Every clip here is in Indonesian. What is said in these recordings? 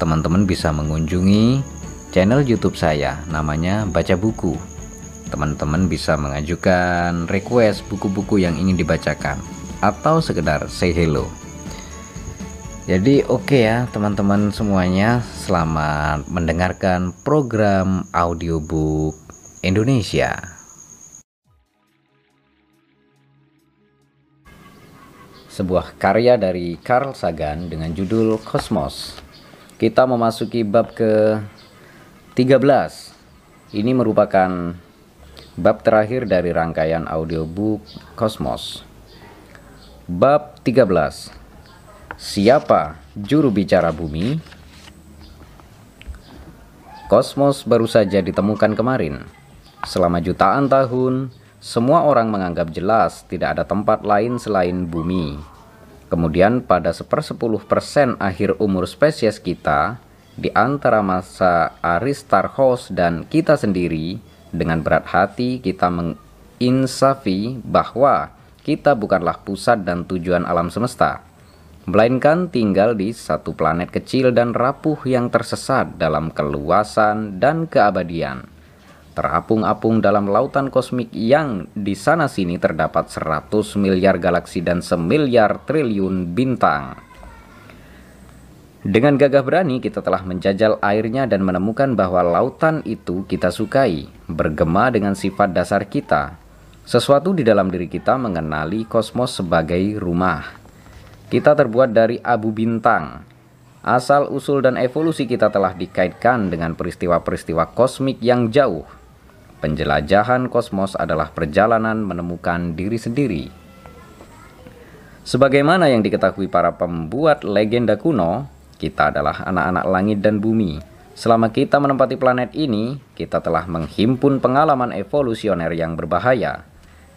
teman-teman bisa mengunjungi channel YouTube saya, namanya Baca Buku. Teman-teman bisa mengajukan request buku-buku yang ingin dibacakan atau sekedar say hello. Jadi oke okay ya teman-teman semuanya, selamat mendengarkan program audiobook Indonesia. sebuah karya dari Carl Sagan dengan judul Kosmos. Kita memasuki bab ke 13. Ini merupakan bab terakhir dari rangkaian audiobook Kosmos. Bab 13. Siapa juru bicara bumi? Kosmos baru saja ditemukan kemarin. Selama jutaan tahun, semua orang menganggap jelas tidak ada tempat lain selain bumi. Kemudian pada sepersepuluh persen akhir umur spesies kita, di antara masa Aristarchus dan kita sendiri, dengan berat hati kita menginsafi bahwa kita bukanlah pusat dan tujuan alam semesta, melainkan tinggal di satu planet kecil dan rapuh yang tersesat dalam keluasan dan keabadian terapung-apung dalam lautan kosmik yang di sana-sini terdapat 100 miliar galaksi dan semiliar triliun bintang. Dengan gagah berani kita telah menjajal airnya dan menemukan bahwa lautan itu kita sukai, bergema dengan sifat dasar kita. Sesuatu di dalam diri kita mengenali kosmos sebagai rumah. Kita terbuat dari abu bintang. Asal usul dan evolusi kita telah dikaitkan dengan peristiwa-peristiwa kosmik yang jauh Penjelajahan kosmos adalah perjalanan menemukan diri sendiri. Sebagaimana yang diketahui para pembuat legenda kuno, kita adalah anak-anak langit dan bumi. Selama kita menempati planet ini, kita telah menghimpun pengalaman evolusioner yang berbahaya,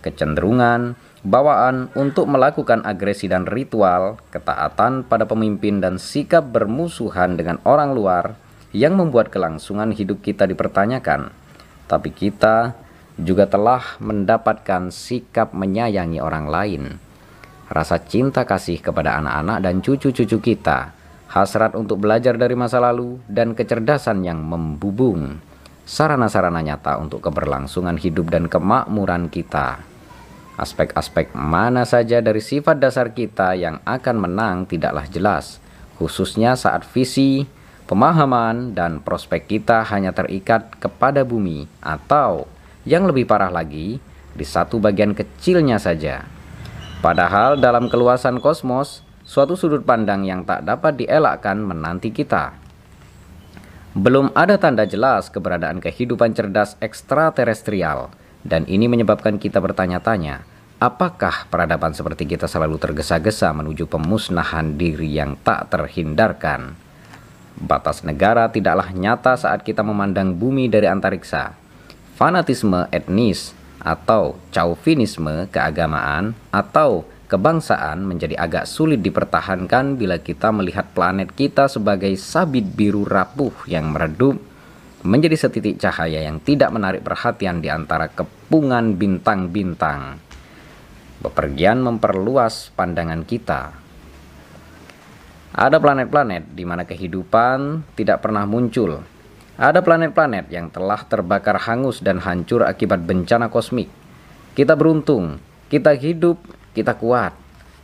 kecenderungan, bawaan untuk melakukan agresi dan ritual, ketaatan pada pemimpin dan sikap bermusuhan dengan orang luar yang membuat kelangsungan hidup kita dipertanyakan tapi kita juga telah mendapatkan sikap menyayangi orang lain. Rasa cinta kasih kepada anak-anak dan cucu-cucu kita, hasrat untuk belajar dari masa lalu, dan kecerdasan yang membubung, sarana-sarana nyata untuk keberlangsungan hidup dan kemakmuran kita. Aspek-aspek mana saja dari sifat dasar kita yang akan menang tidaklah jelas, khususnya saat visi, Pemahaman dan prospek kita hanya terikat kepada bumi atau yang lebih parah lagi di satu bagian kecilnya saja. Padahal dalam keluasan kosmos, suatu sudut pandang yang tak dapat dielakkan menanti kita. Belum ada tanda jelas keberadaan kehidupan cerdas ekstraterestrial dan ini menyebabkan kita bertanya-tanya, apakah peradaban seperti kita selalu tergesa-gesa menuju pemusnahan diri yang tak terhindarkan? Batas negara tidaklah nyata saat kita memandang bumi dari antariksa. Fanatisme etnis atau chauvinisme keagamaan atau kebangsaan menjadi agak sulit dipertahankan bila kita melihat planet kita sebagai sabit biru rapuh yang meredup menjadi setitik cahaya yang tidak menarik perhatian di antara kepungan bintang-bintang. Bepergian memperluas pandangan kita ada planet-planet di mana kehidupan tidak pernah muncul. Ada planet-planet yang telah terbakar hangus dan hancur akibat bencana kosmik. Kita beruntung, kita hidup, kita kuat.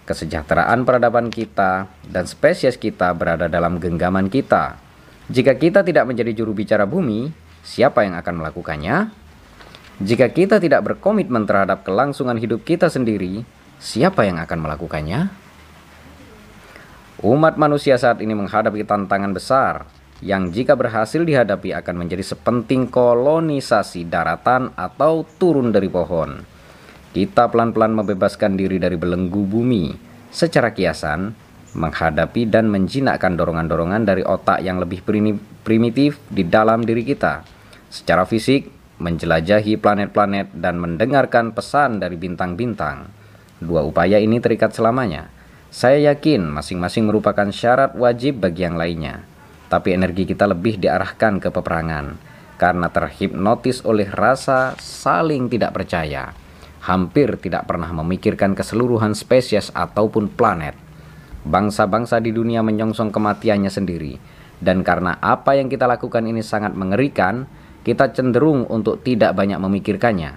Kesejahteraan peradaban kita dan spesies kita berada dalam genggaman kita. Jika kita tidak menjadi juru bicara bumi, siapa yang akan melakukannya? Jika kita tidak berkomitmen terhadap kelangsungan hidup kita sendiri, siapa yang akan melakukannya? Umat manusia saat ini menghadapi tantangan besar yang jika berhasil dihadapi akan menjadi sepenting kolonisasi daratan atau turun dari pohon. Kita pelan-pelan membebaskan diri dari belenggu bumi. Secara kiasan, menghadapi dan menjinakkan dorongan-dorongan dari otak yang lebih primitif di dalam diri kita. Secara fisik, menjelajahi planet-planet dan mendengarkan pesan dari bintang-bintang. Dua upaya ini terikat selamanya. Saya yakin masing-masing merupakan syarat wajib bagi yang lainnya. Tapi energi kita lebih diarahkan ke peperangan karena terhipnotis oleh rasa saling tidak percaya hampir tidak pernah memikirkan keseluruhan spesies ataupun planet. Bangsa-bangsa di dunia menyongsong kematiannya sendiri, dan karena apa yang kita lakukan ini sangat mengerikan, kita cenderung untuk tidak banyak memikirkannya.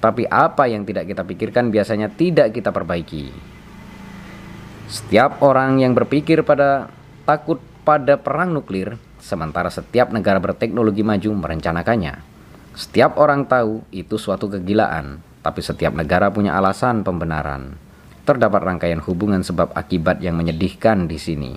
Tapi apa yang tidak kita pikirkan biasanya tidak kita perbaiki. Setiap orang yang berpikir pada takut pada perang nuklir, sementara setiap negara berteknologi maju merencanakannya. Setiap orang tahu itu suatu kegilaan, tapi setiap negara punya alasan pembenaran. Terdapat rangkaian hubungan sebab akibat yang menyedihkan di sini.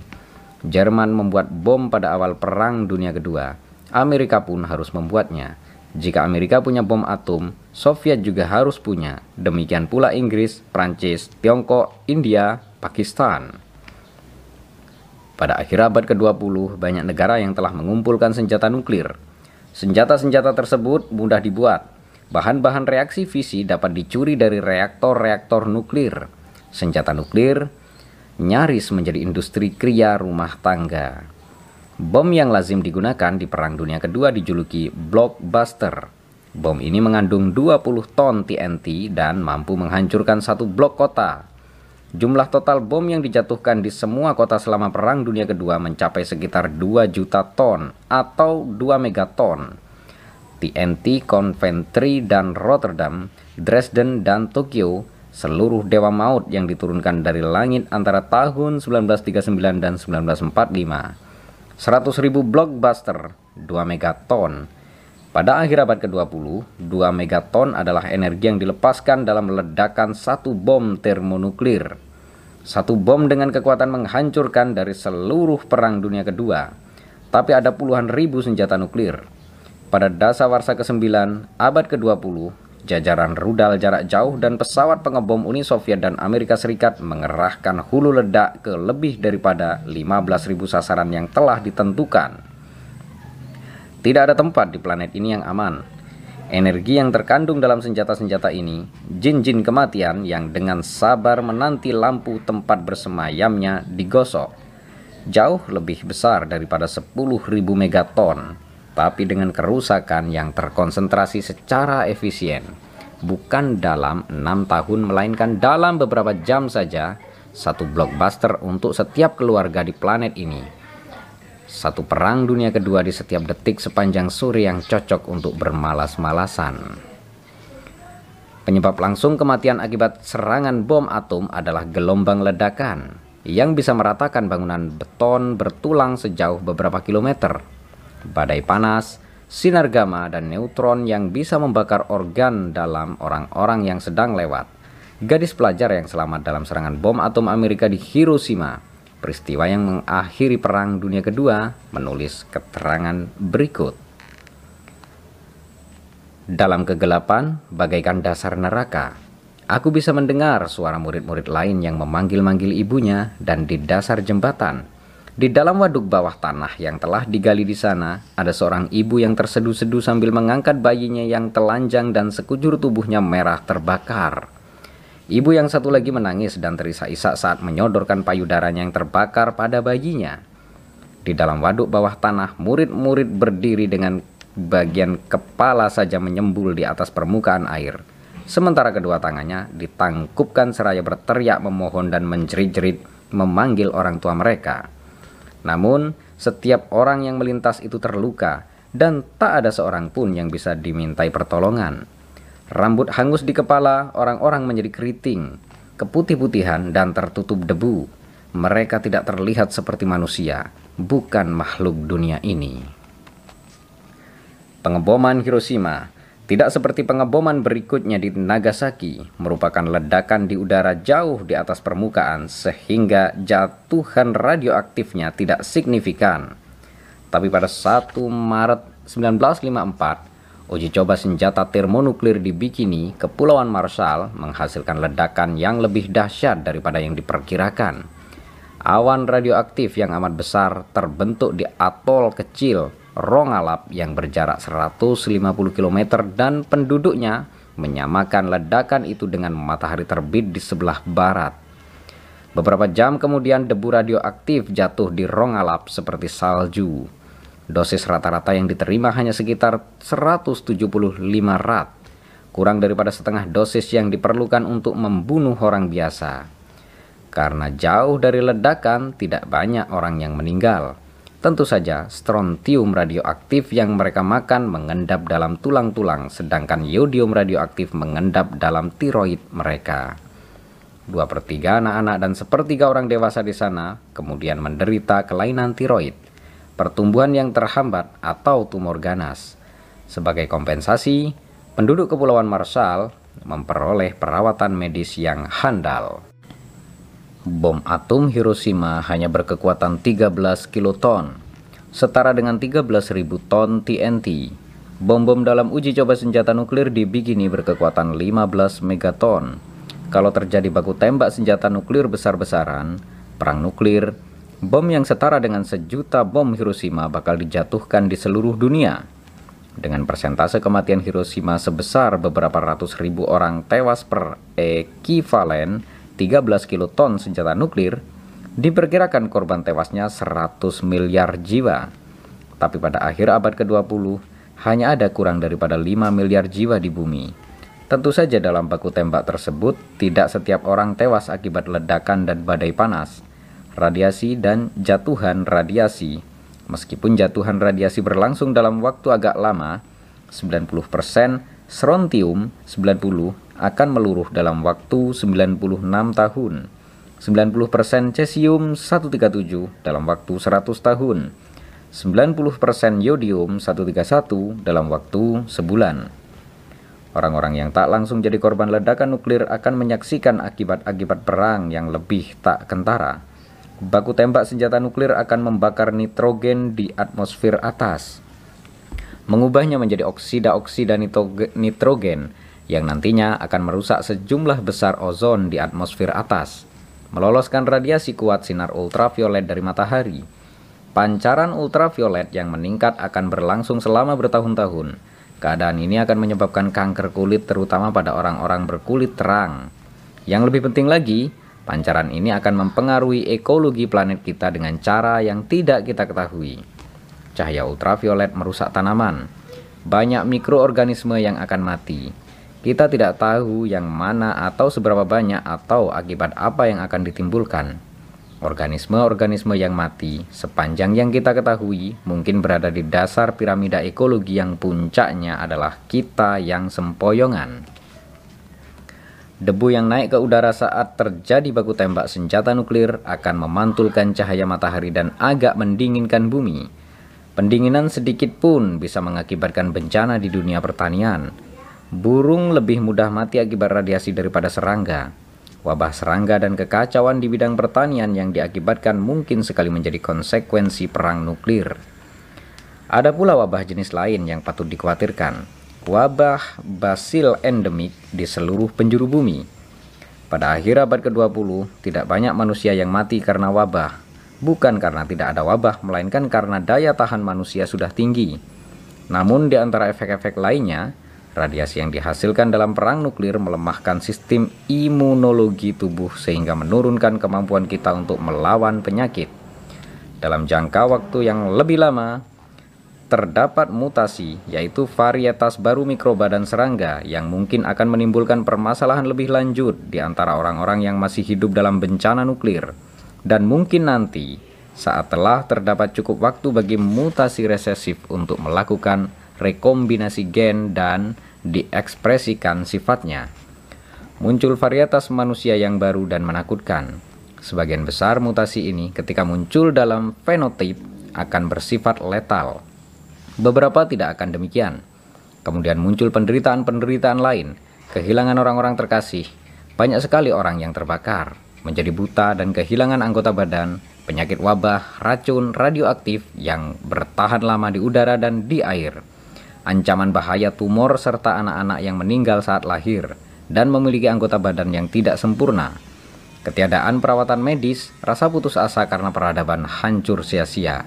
Jerman membuat bom pada awal Perang Dunia Kedua. Amerika pun harus membuatnya. Jika Amerika punya bom atom, Soviet juga harus punya. Demikian pula Inggris, Prancis, Tiongkok, India, Pakistan. Pada akhir abad ke-20, banyak negara yang telah mengumpulkan senjata nuklir. Senjata-senjata tersebut mudah dibuat, Bahan-bahan reaksi fisi dapat dicuri dari reaktor-reaktor nuklir. Senjata nuklir nyaris menjadi industri kria rumah tangga. Bom yang lazim digunakan di Perang Dunia Kedua dijuluki blockbuster. Bom ini mengandung 20 ton TNT dan mampu menghancurkan satu blok kota. Jumlah total bom yang dijatuhkan di semua kota selama Perang Dunia Kedua mencapai sekitar 2 juta ton atau 2 megaton. TNT, Coventry dan Rotterdam, Dresden dan Tokyo, seluruh dewa maut yang diturunkan dari langit antara tahun 1939 dan 1945. 100 ribu blockbuster, 2 megaton. Pada akhir abad ke-20, 2 megaton adalah energi yang dilepaskan dalam ledakan satu bom termonuklir. Satu bom dengan kekuatan menghancurkan dari seluruh perang dunia kedua. Tapi ada puluhan ribu senjata nuklir. Pada dasawarsa ke-9, abad ke-20, jajaran rudal jarak jauh dan pesawat pengebom Uni Soviet dan Amerika Serikat mengerahkan hulu ledak ke lebih daripada 15.000 sasaran yang telah ditentukan. Tidak ada tempat di planet ini yang aman. Energi yang terkandung dalam senjata-senjata ini, jin-jin kematian yang dengan sabar menanti lampu tempat bersemayamnya digosok, jauh lebih besar daripada 10.000 megaton tapi dengan kerusakan yang terkonsentrasi secara efisien. Bukan dalam enam tahun, melainkan dalam beberapa jam saja, satu blockbuster untuk setiap keluarga di planet ini. Satu perang dunia kedua di setiap detik sepanjang sore yang cocok untuk bermalas-malasan. Penyebab langsung kematian akibat serangan bom atom adalah gelombang ledakan yang bisa meratakan bangunan beton bertulang sejauh beberapa kilometer badai panas, sinar gamma, dan neutron yang bisa membakar organ dalam orang-orang yang sedang lewat. Gadis pelajar yang selamat dalam serangan bom atom Amerika di Hiroshima, peristiwa yang mengakhiri Perang Dunia Kedua, menulis keterangan berikut. Dalam kegelapan, bagaikan dasar neraka, aku bisa mendengar suara murid-murid lain yang memanggil-manggil ibunya dan di dasar jembatan, di dalam waduk bawah tanah yang telah digali di sana, ada seorang ibu yang terseduh-seduh sambil mengangkat bayinya yang telanjang dan sekujur tubuhnya merah terbakar. Ibu yang satu lagi menangis dan terisak-isak saat menyodorkan payudaranya yang terbakar pada bayinya. Di dalam waduk bawah tanah, murid-murid berdiri dengan bagian kepala saja menyembul di atas permukaan air. Sementara kedua tangannya ditangkupkan seraya berteriak memohon dan menjerit-jerit memanggil orang tua mereka. Namun, setiap orang yang melintas itu terluka dan tak ada seorang pun yang bisa dimintai pertolongan. Rambut hangus di kepala orang-orang menjadi keriting, keputih-putihan dan tertutup debu. Mereka tidak terlihat seperti manusia, bukan makhluk dunia ini. Pengeboman Hiroshima tidak seperti pengeboman berikutnya di Nagasaki, merupakan ledakan di udara jauh di atas permukaan sehingga jatuhan radioaktifnya tidak signifikan. Tapi pada 1 Maret 1954, uji coba senjata termonuklir di Bikini, Kepulauan Marshall, menghasilkan ledakan yang lebih dahsyat daripada yang diperkirakan. Awan radioaktif yang amat besar terbentuk di atol kecil Rongalap yang berjarak 150 km dan penduduknya menyamakan ledakan itu dengan matahari terbit di sebelah barat. Beberapa jam kemudian debu radioaktif jatuh di Rongalap seperti salju. Dosis rata-rata yang diterima hanya sekitar 175 rat, kurang daripada setengah dosis yang diperlukan untuk membunuh orang biasa. Karena jauh dari ledakan, tidak banyak orang yang meninggal. Tentu saja, strontium radioaktif yang mereka makan mengendap dalam tulang-tulang, sedangkan yodium radioaktif mengendap dalam tiroid mereka. Dua per tiga anak-anak dan sepertiga orang dewasa di sana kemudian menderita kelainan tiroid, pertumbuhan yang terhambat atau tumor ganas. Sebagai kompensasi, penduduk Kepulauan Marshall memperoleh perawatan medis yang handal. Bom atom Hiroshima hanya berkekuatan 13 kiloton, setara dengan 13.000 ton TNT. Bom-bom dalam uji coba senjata nuklir di Bikini berkekuatan 15 megaton. Kalau terjadi baku tembak senjata nuklir besar-besaran, perang nuklir, bom yang setara dengan sejuta bom Hiroshima bakal dijatuhkan di seluruh dunia. Dengan persentase kematian Hiroshima sebesar beberapa ratus ribu orang tewas per ekivalen 13 kiloton senjata nuklir, diperkirakan korban tewasnya 100 miliar jiwa. Tapi pada akhir abad ke-20, hanya ada kurang daripada 5 miliar jiwa di bumi. Tentu saja dalam baku tembak tersebut, tidak setiap orang tewas akibat ledakan dan badai panas, radiasi dan jatuhan radiasi. Meskipun jatuhan radiasi berlangsung dalam waktu agak lama, 90% strontium 90 akan meluruh dalam waktu 96 tahun. 90% cesium 137 dalam waktu 100 tahun. 90% yodium 131 dalam waktu sebulan. Orang-orang yang tak langsung jadi korban ledakan nuklir akan menyaksikan akibat-akibat perang yang lebih tak kentara. Baku tembak senjata nuklir akan membakar nitrogen di atmosfer atas, mengubahnya menjadi oksida-oksida nitrogen yang nantinya akan merusak sejumlah besar ozon di atmosfer atas, meloloskan radiasi kuat sinar ultraviolet dari matahari. Pancaran ultraviolet yang meningkat akan berlangsung selama bertahun-tahun. Keadaan ini akan menyebabkan kanker kulit terutama pada orang-orang berkulit terang. Yang lebih penting lagi, pancaran ini akan mempengaruhi ekologi planet kita dengan cara yang tidak kita ketahui. Cahaya ultraviolet merusak tanaman. Banyak mikroorganisme yang akan mati kita tidak tahu yang mana atau seberapa banyak atau akibat apa yang akan ditimbulkan. Organisme-organisme yang mati, sepanjang yang kita ketahui, mungkin berada di dasar piramida ekologi yang puncaknya adalah kita yang sempoyongan. Debu yang naik ke udara saat terjadi baku tembak senjata nuklir akan memantulkan cahaya matahari dan agak mendinginkan bumi. Pendinginan sedikit pun bisa mengakibatkan bencana di dunia pertanian, Burung lebih mudah mati akibat radiasi daripada serangga. Wabah serangga dan kekacauan di bidang pertanian yang diakibatkan mungkin sekali menjadi konsekuensi perang nuklir. Ada pula wabah jenis lain yang patut dikhawatirkan, wabah basil endemik di seluruh penjuru bumi. Pada akhir abad ke-20, tidak banyak manusia yang mati karena wabah, bukan karena tidak ada wabah, melainkan karena daya tahan manusia sudah tinggi. Namun di antara efek-efek lainnya, Radiasi yang dihasilkan dalam perang nuklir melemahkan sistem imunologi tubuh sehingga menurunkan kemampuan kita untuk melawan penyakit. Dalam jangka waktu yang lebih lama, terdapat mutasi yaitu varietas baru mikroba dan serangga yang mungkin akan menimbulkan permasalahan lebih lanjut di antara orang-orang yang masih hidup dalam bencana nuklir. Dan mungkin nanti, saat telah terdapat cukup waktu bagi mutasi resesif untuk melakukan rekombinasi gen dan diekspresikan sifatnya. Muncul varietas manusia yang baru dan menakutkan. Sebagian besar mutasi ini ketika muncul dalam fenotip akan bersifat letal. Beberapa tidak akan demikian. Kemudian muncul penderitaan-penderitaan lain, kehilangan orang-orang terkasih, banyak sekali orang yang terbakar, menjadi buta dan kehilangan anggota badan, penyakit wabah, racun, radioaktif yang bertahan lama di udara dan di air ancaman bahaya tumor serta anak-anak yang meninggal saat lahir dan memiliki anggota badan yang tidak sempurna. Ketiadaan perawatan medis, rasa putus asa karena peradaban hancur sia-sia.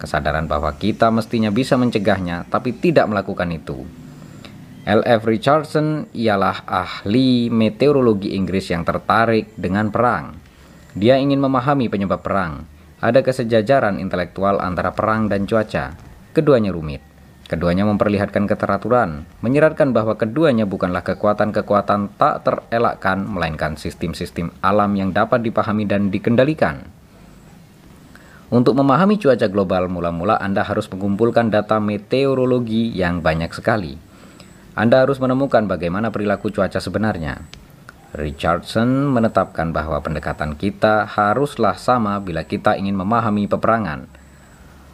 Kesadaran bahwa kita mestinya bisa mencegahnya, tapi tidak melakukan itu. L.F. Richardson ialah ahli meteorologi Inggris yang tertarik dengan perang. Dia ingin memahami penyebab perang. Ada kesejajaran intelektual antara perang dan cuaca. Keduanya rumit. Keduanya memperlihatkan keteraturan, menyiratkan bahwa keduanya bukanlah kekuatan-kekuatan tak terelakkan, melainkan sistem-sistem alam yang dapat dipahami dan dikendalikan. Untuk memahami cuaca global, mula-mula Anda harus mengumpulkan data meteorologi yang banyak sekali. Anda harus menemukan bagaimana perilaku cuaca sebenarnya. Richardson menetapkan bahwa pendekatan kita haruslah sama bila kita ingin memahami peperangan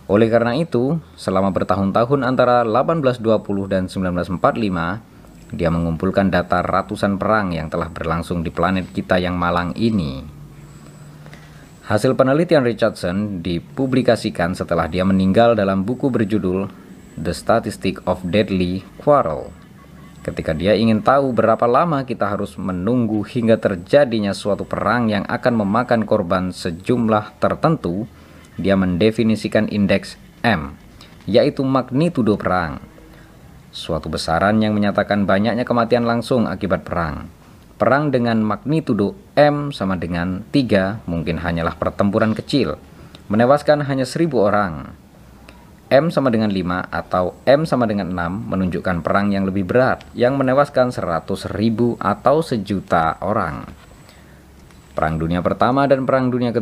oleh karena itu, selama bertahun-tahun antara 1820 dan 1945, dia mengumpulkan data ratusan perang yang telah berlangsung di planet kita yang malang ini. Hasil penelitian Richardson dipublikasikan setelah dia meninggal dalam buku berjudul The Statistic of Deadly Quarrel. Ketika dia ingin tahu berapa lama kita harus menunggu hingga terjadinya suatu perang yang akan memakan korban sejumlah tertentu, dia mendefinisikan indeks M, yaitu magnitudo perang. Suatu besaran yang menyatakan banyaknya kematian langsung akibat perang. Perang dengan magnitudo M sama dengan 3 mungkin hanyalah pertempuran kecil, menewaskan hanya 1000 orang. M sama dengan 5 atau M sama dengan 6 menunjukkan perang yang lebih berat yang menewaskan 100 ribu atau sejuta orang. Perang dunia pertama dan perang dunia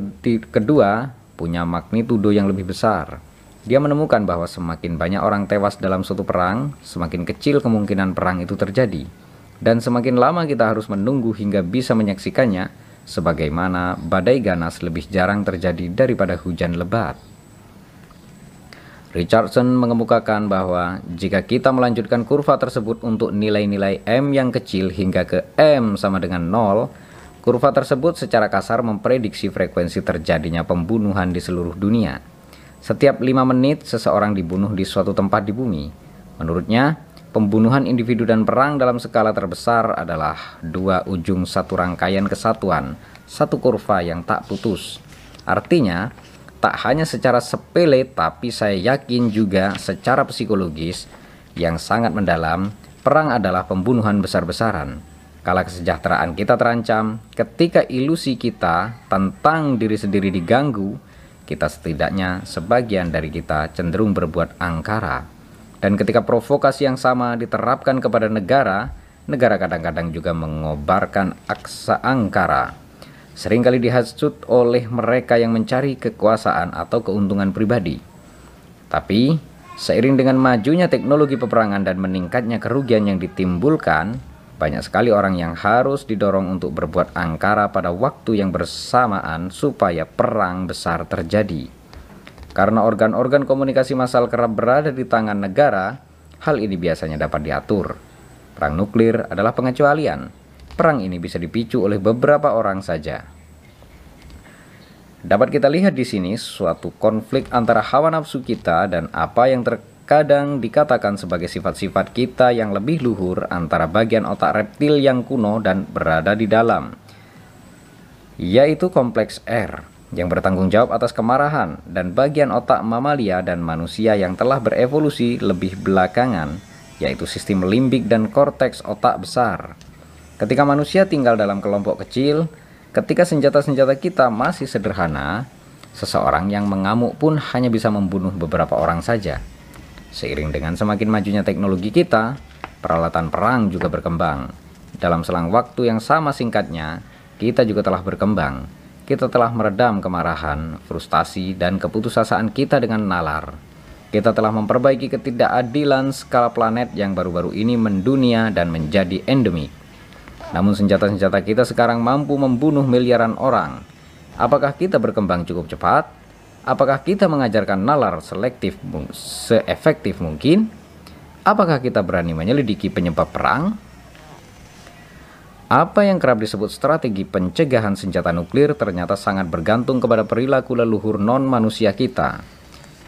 kedua punya magnitudo yang lebih besar. Dia menemukan bahwa semakin banyak orang tewas dalam suatu perang, semakin kecil kemungkinan perang itu terjadi. Dan semakin lama kita harus menunggu hingga bisa menyaksikannya, sebagaimana badai ganas lebih jarang terjadi daripada hujan lebat. Richardson mengemukakan bahwa jika kita melanjutkan kurva tersebut untuk nilai-nilai M yang kecil hingga ke M sama dengan 0, Kurva tersebut secara kasar memprediksi frekuensi terjadinya pembunuhan di seluruh dunia. Setiap lima menit, seseorang dibunuh di suatu tempat di bumi. Menurutnya, pembunuhan individu dan perang dalam skala terbesar adalah dua ujung satu rangkaian kesatuan, satu kurva yang tak putus. Artinya, tak hanya secara sepele, tapi saya yakin juga secara psikologis yang sangat mendalam, perang adalah pembunuhan besar-besaran. Kala kesejahteraan kita terancam, ketika ilusi kita tentang diri sendiri diganggu, kita setidaknya sebagian dari kita cenderung berbuat angkara. Dan ketika provokasi yang sama diterapkan kepada negara, negara kadang-kadang juga mengobarkan aksa angkara. Seringkali dihasut oleh mereka yang mencari kekuasaan atau keuntungan pribadi. Tapi, seiring dengan majunya teknologi peperangan dan meningkatnya kerugian yang ditimbulkan, banyak sekali orang yang harus didorong untuk berbuat angkara pada waktu yang bersamaan supaya perang besar terjadi. Karena organ-organ komunikasi massal kerap berada di tangan negara, hal ini biasanya dapat diatur. Perang nuklir adalah pengecualian. Perang ini bisa dipicu oleh beberapa orang saja. Dapat kita lihat di sini suatu konflik antara hawa nafsu kita dan apa yang ter kadang dikatakan sebagai sifat-sifat kita yang lebih luhur antara bagian otak reptil yang kuno dan berada di dalam, yaitu kompleks R yang bertanggung jawab atas kemarahan dan bagian otak mamalia dan manusia yang telah berevolusi lebih belakangan, yaitu sistem limbik dan korteks otak besar. Ketika manusia tinggal dalam kelompok kecil, ketika senjata-senjata kita masih sederhana, seseorang yang mengamuk pun hanya bisa membunuh beberapa orang saja. Seiring dengan semakin majunya teknologi kita, peralatan perang juga berkembang. Dalam selang waktu yang sama singkatnya, kita juga telah berkembang. Kita telah meredam kemarahan, frustasi, dan keputusasaan kita dengan nalar. Kita telah memperbaiki ketidakadilan skala planet yang baru-baru ini mendunia dan menjadi endemik. Namun senjata-senjata kita sekarang mampu membunuh miliaran orang. Apakah kita berkembang cukup cepat? Apakah kita mengajarkan nalar selektif seefektif mungkin? Apakah kita berani menyelidiki penyebab perang? Apa yang kerap disebut strategi pencegahan senjata nuklir ternyata sangat bergantung kepada perilaku leluhur non-manusia kita.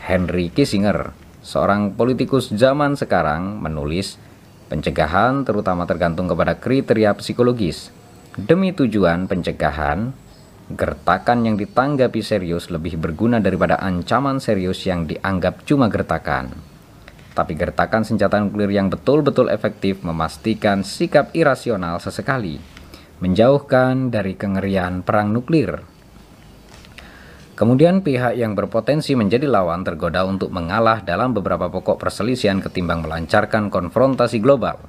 Henry Kissinger, seorang politikus zaman sekarang, menulis, pencegahan terutama tergantung kepada kriteria psikologis. Demi tujuan pencegahan, gertakan yang ditanggapi serius lebih berguna daripada ancaman serius yang dianggap cuma gertakan. Tapi gertakan senjata nuklir yang betul-betul efektif memastikan sikap irasional sesekali, menjauhkan dari kengerian perang nuklir. Kemudian pihak yang berpotensi menjadi lawan tergoda untuk mengalah dalam beberapa pokok perselisihan ketimbang melancarkan konfrontasi global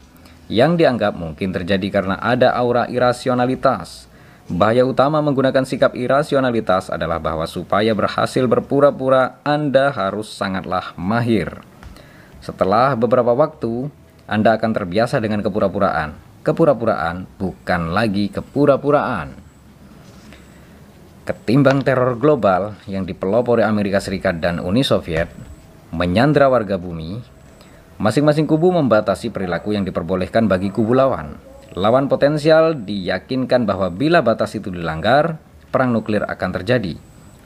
yang dianggap mungkin terjadi karena ada aura irasionalitas. Bahaya utama menggunakan sikap irasionalitas adalah bahwa supaya berhasil berpura-pura Anda harus sangatlah mahir. Setelah beberapa waktu, Anda akan terbiasa dengan kepura-puraan. Kepura-puraan bukan lagi kepura-puraan. Ketimbang teror global yang dipelopori Amerika Serikat dan Uni Soviet menyandra warga bumi, masing-masing kubu membatasi perilaku yang diperbolehkan bagi kubu lawan. Lawan potensial diyakinkan bahwa bila batas itu dilanggar, perang nuklir akan terjadi.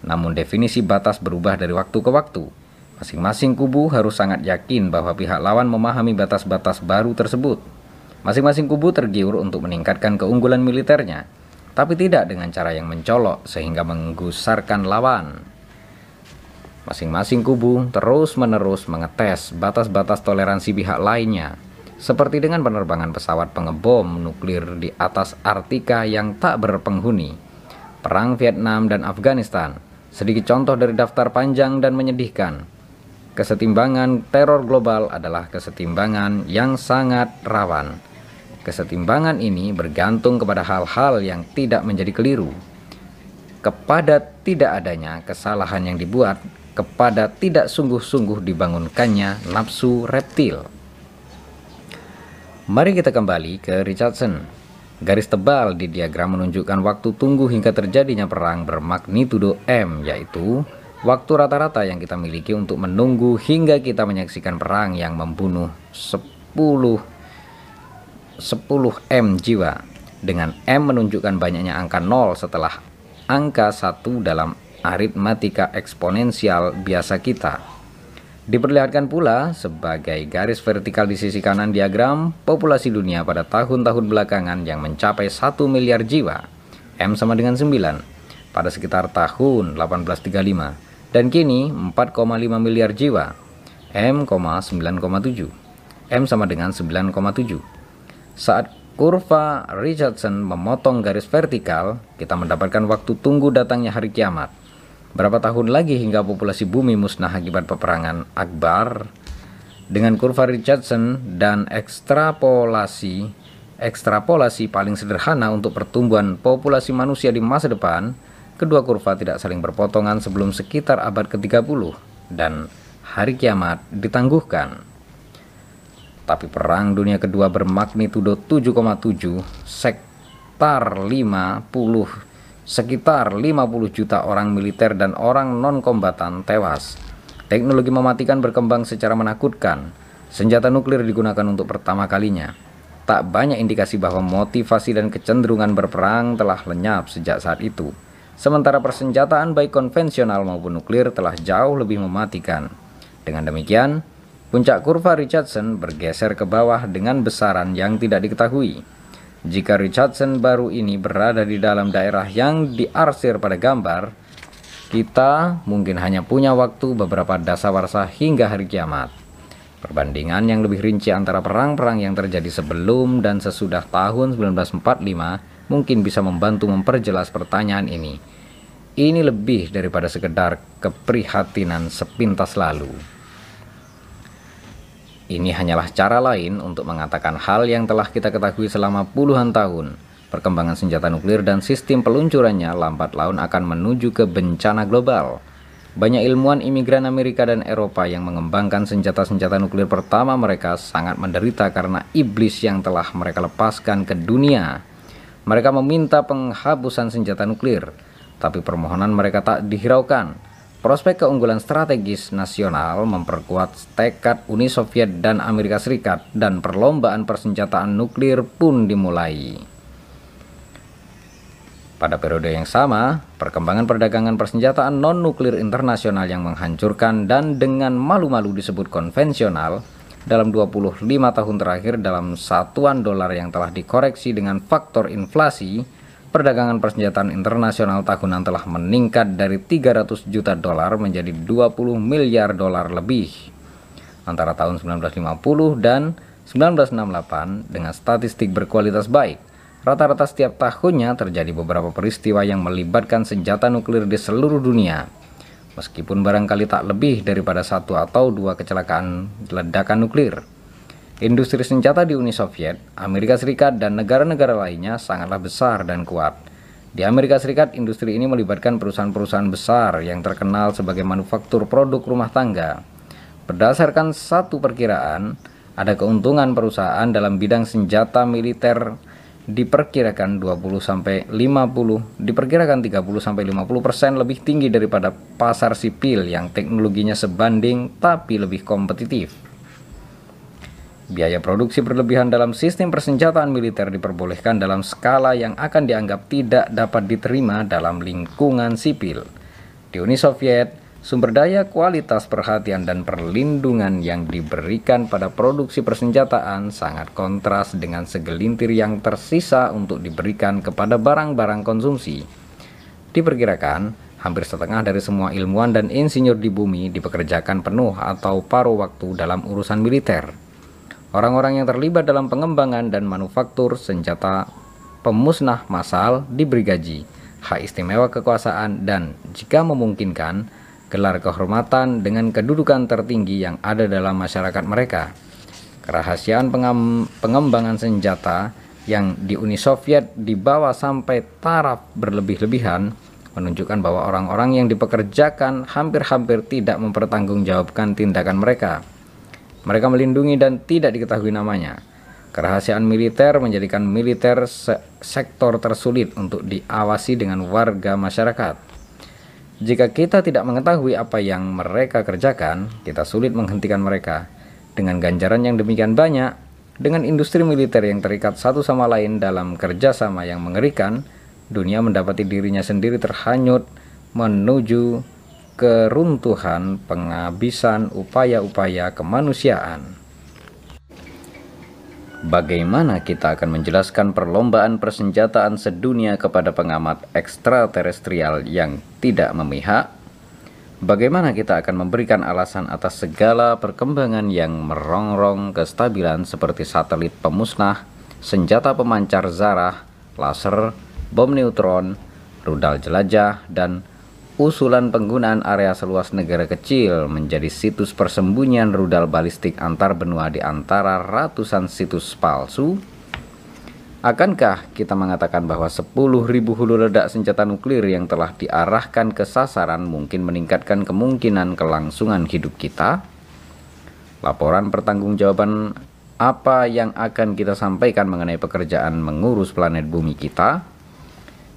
Namun definisi batas berubah dari waktu ke waktu. Masing-masing kubu harus sangat yakin bahwa pihak lawan memahami batas-batas baru tersebut. Masing-masing kubu tergiur untuk meningkatkan keunggulan militernya, tapi tidak dengan cara yang mencolok sehingga menggusarkan lawan. Masing-masing kubu terus-menerus mengetes batas-batas toleransi pihak lainnya, seperti dengan penerbangan pesawat pengebom nuklir di atas Artika yang tak berpenghuni, perang Vietnam dan Afghanistan, sedikit contoh dari daftar panjang dan menyedihkan. Kesetimbangan teror global adalah kesetimbangan yang sangat rawan Kesetimbangan ini bergantung kepada hal-hal yang tidak menjadi keliru, kepada tidak adanya kesalahan yang dibuat, kepada tidak sungguh-sungguh dibangunkannya nafsu reptil. Mari kita kembali ke Richardson. Garis tebal di diagram menunjukkan waktu tunggu hingga terjadinya perang bermagnitudo M, yaitu waktu rata-rata yang kita miliki untuk menunggu hingga kita menyaksikan perang yang membunuh 10 10M jiwa dengan M menunjukkan banyaknya angka 0 setelah angka 1 dalam aritmatika eksponensial biasa kita. Diperlihatkan pula sebagai garis vertikal di sisi kanan diagram populasi dunia pada tahun-tahun belakangan yang mencapai 1 miliar jiwa. M sama dengan 9 pada sekitar tahun 1835 dan kini 4,5 miliar jiwa. M, 9,7. M sama dengan 9,7. Saat kurva Richardson memotong garis vertikal, kita mendapatkan waktu tunggu datangnya hari kiamat. Berapa tahun lagi hingga populasi bumi musnah akibat peperangan Akbar? Dengan kurva Richardson dan ekstrapolasi, ekstrapolasi paling sederhana untuk pertumbuhan populasi manusia di masa depan, kedua kurva tidak saling berpotongan sebelum sekitar abad ke-30 dan hari kiamat ditangguhkan tapi Perang Dunia Kedua bermagnitudo 7,7 sektar 50 sekitar 50 juta orang militer dan orang non-kombatan tewas. Teknologi mematikan berkembang secara menakutkan. Senjata nuklir digunakan untuk pertama kalinya. Tak banyak indikasi bahwa motivasi dan kecenderungan berperang telah lenyap sejak saat itu. Sementara persenjataan baik konvensional maupun nuklir telah jauh lebih mematikan. Dengan demikian, Puncak kurva Richardson bergeser ke bawah dengan besaran yang tidak diketahui. Jika Richardson baru ini berada di dalam daerah yang diarsir pada gambar, kita mungkin hanya punya waktu beberapa dasawarsa hingga hari kiamat. Perbandingan yang lebih rinci antara perang-perang yang terjadi sebelum dan sesudah tahun 1945 mungkin bisa membantu memperjelas pertanyaan ini. Ini lebih daripada sekedar keprihatinan sepintas lalu. Ini hanyalah cara lain untuk mengatakan hal yang telah kita ketahui selama puluhan tahun. Perkembangan senjata nuklir dan sistem peluncurannya lambat laun akan menuju ke bencana global. Banyak ilmuwan imigran Amerika dan Eropa yang mengembangkan senjata-senjata nuklir pertama mereka sangat menderita karena iblis yang telah mereka lepaskan ke dunia. Mereka meminta penghapusan senjata nuklir, tapi permohonan mereka tak dihiraukan Prospek keunggulan strategis nasional memperkuat tekad Uni Soviet dan Amerika Serikat dan perlombaan persenjataan nuklir pun dimulai. Pada periode yang sama, perkembangan perdagangan persenjataan non-nuklir internasional yang menghancurkan dan dengan malu-malu disebut konvensional dalam 25 tahun terakhir dalam satuan dolar yang telah dikoreksi dengan faktor inflasi perdagangan persenjataan internasional tahunan telah meningkat dari 300 juta dolar menjadi 20 miliar dolar lebih antara tahun 1950 dan 1968 dengan statistik berkualitas baik. Rata-rata setiap tahunnya terjadi beberapa peristiwa yang melibatkan senjata nuklir di seluruh dunia. Meskipun barangkali tak lebih daripada satu atau dua kecelakaan ledakan nuklir. Industri senjata di Uni Soviet, Amerika Serikat, dan negara-negara lainnya sangatlah besar dan kuat. Di Amerika Serikat, industri ini melibatkan perusahaan-perusahaan besar yang terkenal sebagai manufaktur produk rumah tangga. Berdasarkan satu perkiraan, ada keuntungan perusahaan dalam bidang senjata militer diperkirakan 20 sampai 50 diperkirakan 30 sampai 50% lebih tinggi daripada pasar sipil yang teknologinya sebanding tapi lebih kompetitif. Biaya produksi berlebihan dalam sistem persenjataan militer diperbolehkan dalam skala yang akan dianggap tidak dapat diterima dalam lingkungan sipil. Di Uni Soviet, Sumber daya, kualitas perhatian, dan perlindungan yang diberikan pada produksi persenjataan sangat kontras dengan segelintir yang tersisa untuk diberikan kepada barang-barang konsumsi. Diperkirakan, hampir setengah dari semua ilmuwan dan insinyur di bumi dipekerjakan penuh atau paruh waktu dalam urusan militer. Orang-orang yang terlibat dalam pengembangan dan manufaktur senjata pemusnah massal diberi gaji, hak istimewa kekuasaan, dan jika memungkinkan, gelar kehormatan dengan kedudukan tertinggi yang ada dalam masyarakat mereka. Kerahasiaan pengembangan senjata yang di Uni Soviet dibawa sampai taraf berlebih-lebihan menunjukkan bahwa orang-orang yang dipekerjakan hampir-hampir tidak mempertanggungjawabkan tindakan mereka. Mereka melindungi dan tidak diketahui namanya. Kerahasiaan militer menjadikan militer se sektor tersulit untuk diawasi dengan warga masyarakat. Jika kita tidak mengetahui apa yang mereka kerjakan, kita sulit menghentikan mereka. Dengan ganjaran yang demikian banyak, dengan industri militer yang terikat satu sama lain dalam kerjasama yang mengerikan, dunia mendapati dirinya sendiri terhanyut menuju keruntuhan penghabisan upaya-upaya kemanusiaan. Bagaimana kita akan menjelaskan perlombaan persenjataan sedunia kepada pengamat ekstraterestrial yang tidak memihak? Bagaimana kita akan memberikan alasan atas segala perkembangan yang merongrong kestabilan seperti satelit pemusnah, senjata pemancar zarah, laser, bom neutron, rudal jelajah, dan usulan penggunaan area seluas negara kecil menjadi situs persembunyian rudal balistik antar benua di antara ratusan situs palsu? Akankah kita mengatakan bahwa 10.000 hulu ledak senjata nuklir yang telah diarahkan ke sasaran mungkin meningkatkan kemungkinan kelangsungan hidup kita? Laporan pertanggungjawaban apa yang akan kita sampaikan mengenai pekerjaan mengurus planet bumi kita?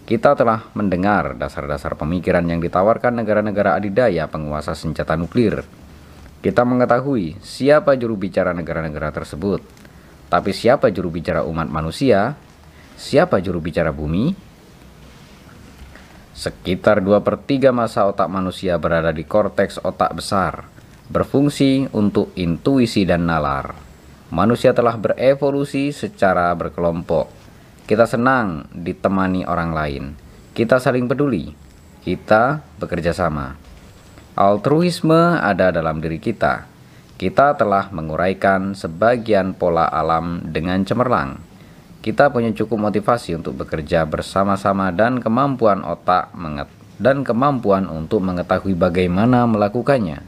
Kita telah mendengar dasar-dasar pemikiran yang ditawarkan negara-negara adidaya penguasa senjata nuklir. Kita mengetahui siapa juru bicara negara-negara tersebut. Tapi siapa juru bicara umat manusia? Siapa juru bicara bumi? Sekitar 2 per 3 masa otak manusia berada di korteks otak besar, berfungsi untuk intuisi dan nalar. Manusia telah berevolusi secara berkelompok, kita senang ditemani orang lain. Kita saling peduli. Kita bekerja sama. Altruisme ada dalam diri kita. Kita telah menguraikan sebagian pola alam dengan cemerlang. Kita punya cukup motivasi untuk bekerja bersama-sama dan kemampuan otak dan kemampuan untuk mengetahui bagaimana melakukannya.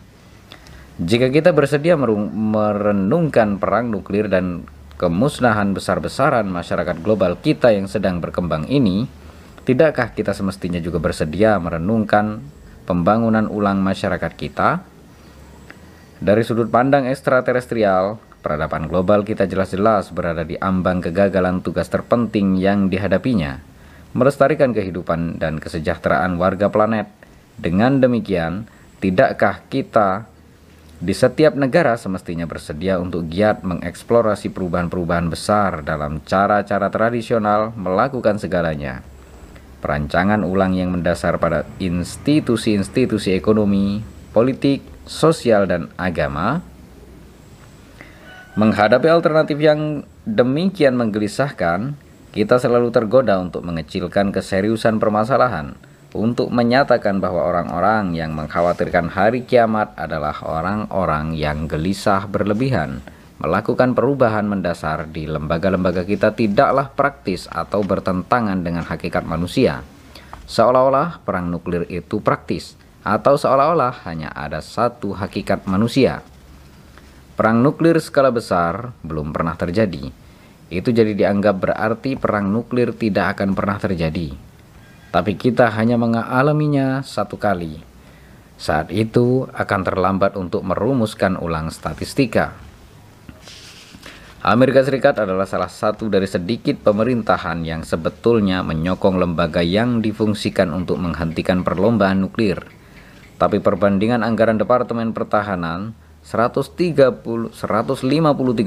Jika kita bersedia merenungkan perang nuklir dan kemusnahan besar-besaran masyarakat global kita yang sedang berkembang ini, tidakkah kita semestinya juga bersedia merenungkan pembangunan ulang masyarakat kita? Dari sudut pandang ekstraterestrial, peradaban global kita jelas-jelas berada di ambang kegagalan tugas terpenting yang dihadapinya, melestarikan kehidupan dan kesejahteraan warga planet. Dengan demikian, tidakkah kita di setiap negara semestinya bersedia untuk giat mengeksplorasi perubahan-perubahan besar dalam cara-cara tradisional melakukan segalanya. Perancangan ulang yang mendasar pada institusi-institusi ekonomi, politik, sosial, dan agama menghadapi alternatif yang demikian menggelisahkan, kita selalu tergoda untuk mengecilkan keseriusan permasalahan, untuk menyatakan bahwa orang-orang yang mengkhawatirkan hari kiamat adalah orang-orang yang gelisah berlebihan. Melakukan perubahan mendasar di lembaga-lembaga kita tidaklah praktis atau bertentangan dengan hakikat manusia. Seolah-olah perang nuklir itu praktis, atau seolah-olah hanya ada satu hakikat manusia. Perang nuklir skala besar belum pernah terjadi. Itu jadi dianggap berarti perang nuklir tidak akan pernah terjadi tapi kita hanya mengalaminya satu kali. Saat itu akan terlambat untuk merumuskan ulang statistika. Amerika Serikat adalah salah satu dari sedikit pemerintahan yang sebetulnya menyokong lembaga yang difungsikan untuk menghentikan perlombaan nuklir. Tapi perbandingan anggaran Departemen Pertahanan 130 153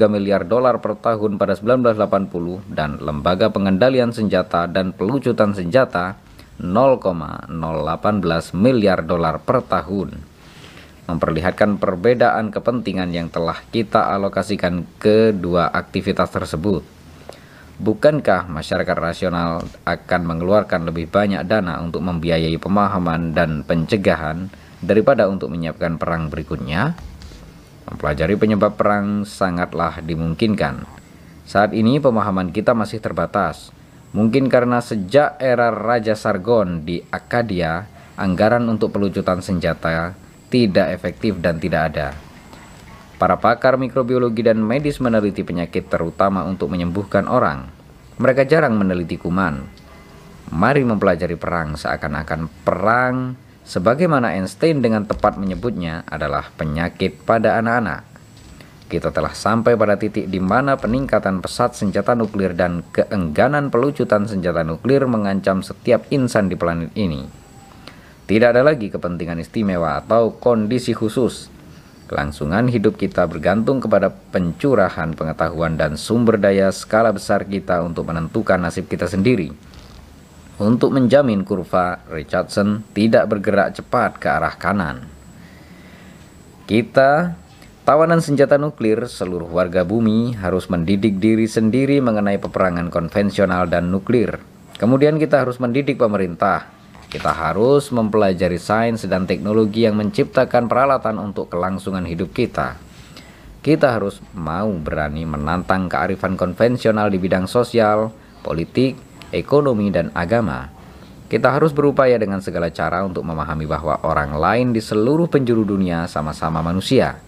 miliar dolar per tahun pada 1980 dan Lembaga Pengendalian Senjata dan Pelucutan Senjata 0,018 miliar dolar per tahun memperlihatkan perbedaan kepentingan yang telah kita alokasikan ke dua aktivitas tersebut. Bukankah masyarakat rasional akan mengeluarkan lebih banyak dana untuk membiayai pemahaman dan pencegahan daripada untuk menyiapkan perang berikutnya? Mempelajari penyebab perang sangatlah dimungkinkan. Saat ini pemahaman kita masih terbatas Mungkin karena sejak era Raja Sargon di Akadia, anggaran untuk pelucutan senjata tidak efektif dan tidak ada. Para pakar mikrobiologi dan medis meneliti penyakit terutama untuk menyembuhkan orang. Mereka jarang meneliti kuman. Mari mempelajari perang seakan-akan perang sebagaimana Einstein dengan tepat menyebutnya adalah penyakit pada anak-anak kita telah sampai pada titik di mana peningkatan pesat senjata nuklir dan keengganan pelucutan senjata nuklir mengancam setiap insan di planet ini. Tidak ada lagi kepentingan istimewa atau kondisi khusus. Kelangsungan hidup kita bergantung kepada pencurahan pengetahuan dan sumber daya skala besar kita untuk menentukan nasib kita sendiri. Untuk menjamin kurva Richardson tidak bergerak cepat ke arah kanan. Kita Tawanan senjata nuklir, seluruh warga bumi harus mendidik diri sendiri mengenai peperangan konvensional dan nuklir. Kemudian kita harus mendidik pemerintah. Kita harus mempelajari sains dan teknologi yang menciptakan peralatan untuk kelangsungan hidup kita. Kita harus mau berani menantang kearifan konvensional di bidang sosial, politik, ekonomi, dan agama. Kita harus berupaya dengan segala cara untuk memahami bahwa orang lain di seluruh penjuru dunia sama-sama manusia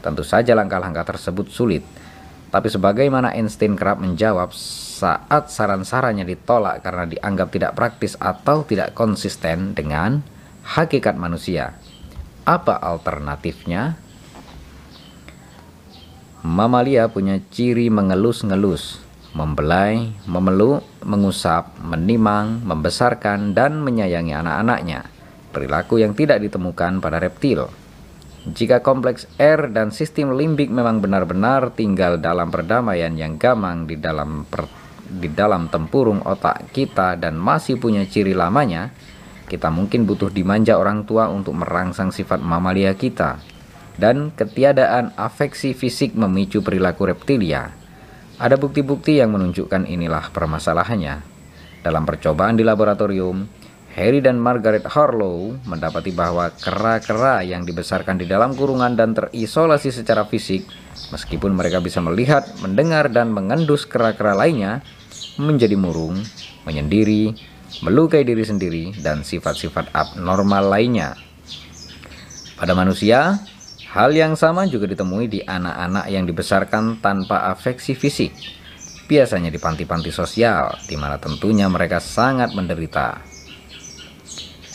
Tentu saja langkah-langkah tersebut sulit, tapi sebagaimana Einstein kerap menjawab saat saran-sarannya ditolak karena dianggap tidak praktis atau tidak konsisten dengan hakikat manusia. Apa alternatifnya? Mamalia punya ciri mengelus-ngelus, membelai, memeluk, mengusap, menimang, membesarkan, dan menyayangi anak-anaknya. Perilaku yang tidak ditemukan pada reptil. Jika kompleks R dan sistem limbik memang benar-benar tinggal dalam perdamaian yang gamang di dalam per, di dalam tempurung otak kita dan masih punya ciri lamanya, kita mungkin butuh dimanja orang tua untuk merangsang sifat mamalia kita. Dan ketiadaan afeksi fisik memicu perilaku reptilia. Ada bukti-bukti yang menunjukkan inilah permasalahannya. Dalam percobaan di laboratorium, Harry dan Margaret Harlow mendapati bahwa kera-kera yang dibesarkan di dalam kurungan dan terisolasi secara fisik, meskipun mereka bisa melihat, mendengar, dan mengendus kera-kera lainnya, menjadi murung, menyendiri, melukai diri sendiri, dan sifat-sifat abnormal lainnya. Pada manusia, hal yang sama juga ditemui di anak-anak yang dibesarkan tanpa afeksi fisik, biasanya di panti-panti sosial, di mana tentunya mereka sangat menderita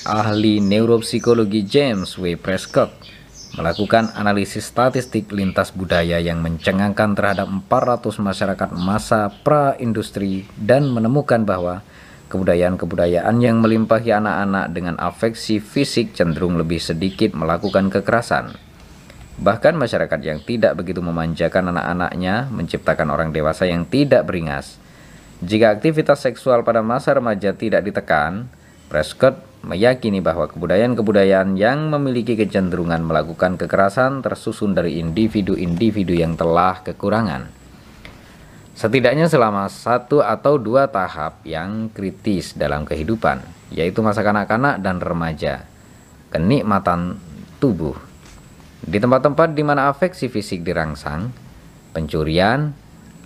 ahli neuropsikologi James W. Prescott melakukan analisis statistik lintas budaya yang mencengangkan terhadap 400 masyarakat masa pra-industri dan menemukan bahwa kebudayaan-kebudayaan yang melimpahi anak-anak dengan afeksi fisik cenderung lebih sedikit melakukan kekerasan. Bahkan masyarakat yang tidak begitu memanjakan anak-anaknya menciptakan orang dewasa yang tidak beringas. Jika aktivitas seksual pada masa remaja tidak ditekan, Prescott meyakini bahwa kebudayaan-kebudayaan yang memiliki kecenderungan melakukan kekerasan tersusun dari individu-individu yang telah kekurangan. Setidaknya selama satu atau dua tahap yang kritis dalam kehidupan, yaitu masa kanak-kanak dan remaja, kenikmatan tubuh. Di tempat-tempat di mana afeksi fisik dirangsang, pencurian,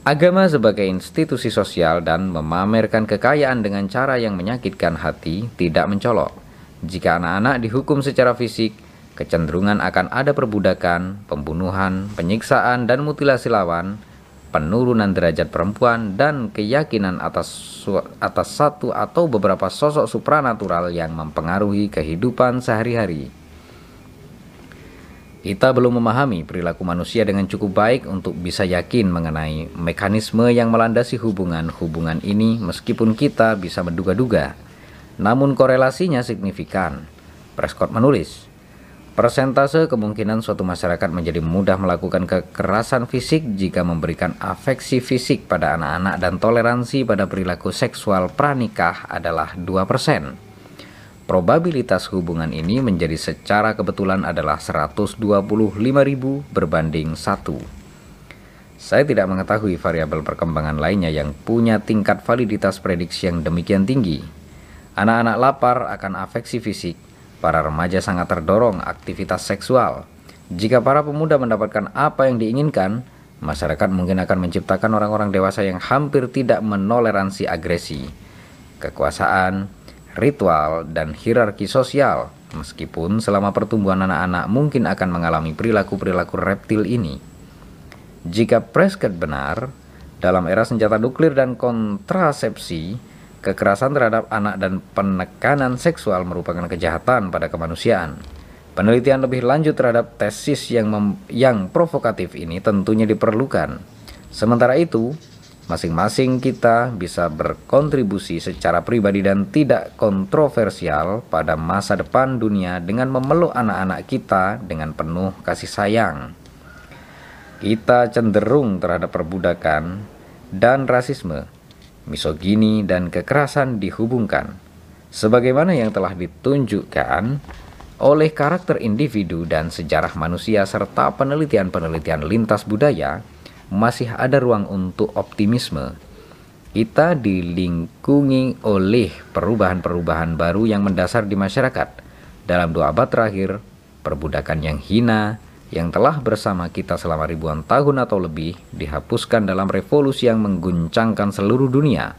agama sebagai institusi sosial dan memamerkan kekayaan dengan cara yang menyakitkan hati tidak mencolok. Jika anak-anak dihukum secara fisik, kecenderungan akan ada perbudakan, pembunuhan, penyiksaan, dan mutilasi lawan, penurunan derajat perempuan, dan keyakinan atas, atas satu atau beberapa sosok supranatural yang mempengaruhi kehidupan sehari-hari. Kita belum memahami perilaku manusia dengan cukup baik untuk bisa yakin mengenai mekanisme yang melandasi hubungan-hubungan ini meskipun kita bisa menduga-duga. Namun korelasinya signifikan. Prescott menulis, Persentase kemungkinan suatu masyarakat menjadi mudah melakukan kekerasan fisik jika memberikan afeksi fisik pada anak-anak dan toleransi pada perilaku seksual pranikah adalah 2%. Probabilitas hubungan ini menjadi secara kebetulan adalah 125.000 berbanding 1. Saya tidak mengetahui variabel perkembangan lainnya yang punya tingkat validitas prediksi yang demikian tinggi. Anak-anak lapar akan afeksi fisik Para remaja sangat terdorong aktivitas seksual. Jika para pemuda mendapatkan apa yang diinginkan, masyarakat mungkin akan menciptakan orang-orang dewasa yang hampir tidak menoleransi agresi, kekuasaan, ritual, dan hierarki sosial, meskipun selama pertumbuhan anak-anak mungkin akan mengalami perilaku-perilaku reptil ini. Jika Prescott benar, dalam era senjata nuklir dan kontrasepsi, Kekerasan terhadap anak dan penekanan seksual merupakan kejahatan pada kemanusiaan. Penelitian lebih lanjut terhadap tesis yang yang provokatif ini tentunya diperlukan. Sementara itu, masing-masing kita bisa berkontribusi secara pribadi dan tidak kontroversial pada masa depan dunia dengan memeluk anak-anak kita dengan penuh kasih sayang. Kita cenderung terhadap perbudakan dan rasisme misogini, dan kekerasan dihubungkan, sebagaimana yang telah ditunjukkan oleh karakter individu dan sejarah manusia serta penelitian-penelitian lintas budaya, masih ada ruang untuk optimisme. Kita dilingkungi oleh perubahan-perubahan baru yang mendasar di masyarakat. Dalam dua abad terakhir, perbudakan yang hina, yang telah bersama kita selama ribuan tahun atau lebih dihapuskan dalam revolusi yang mengguncangkan seluruh dunia.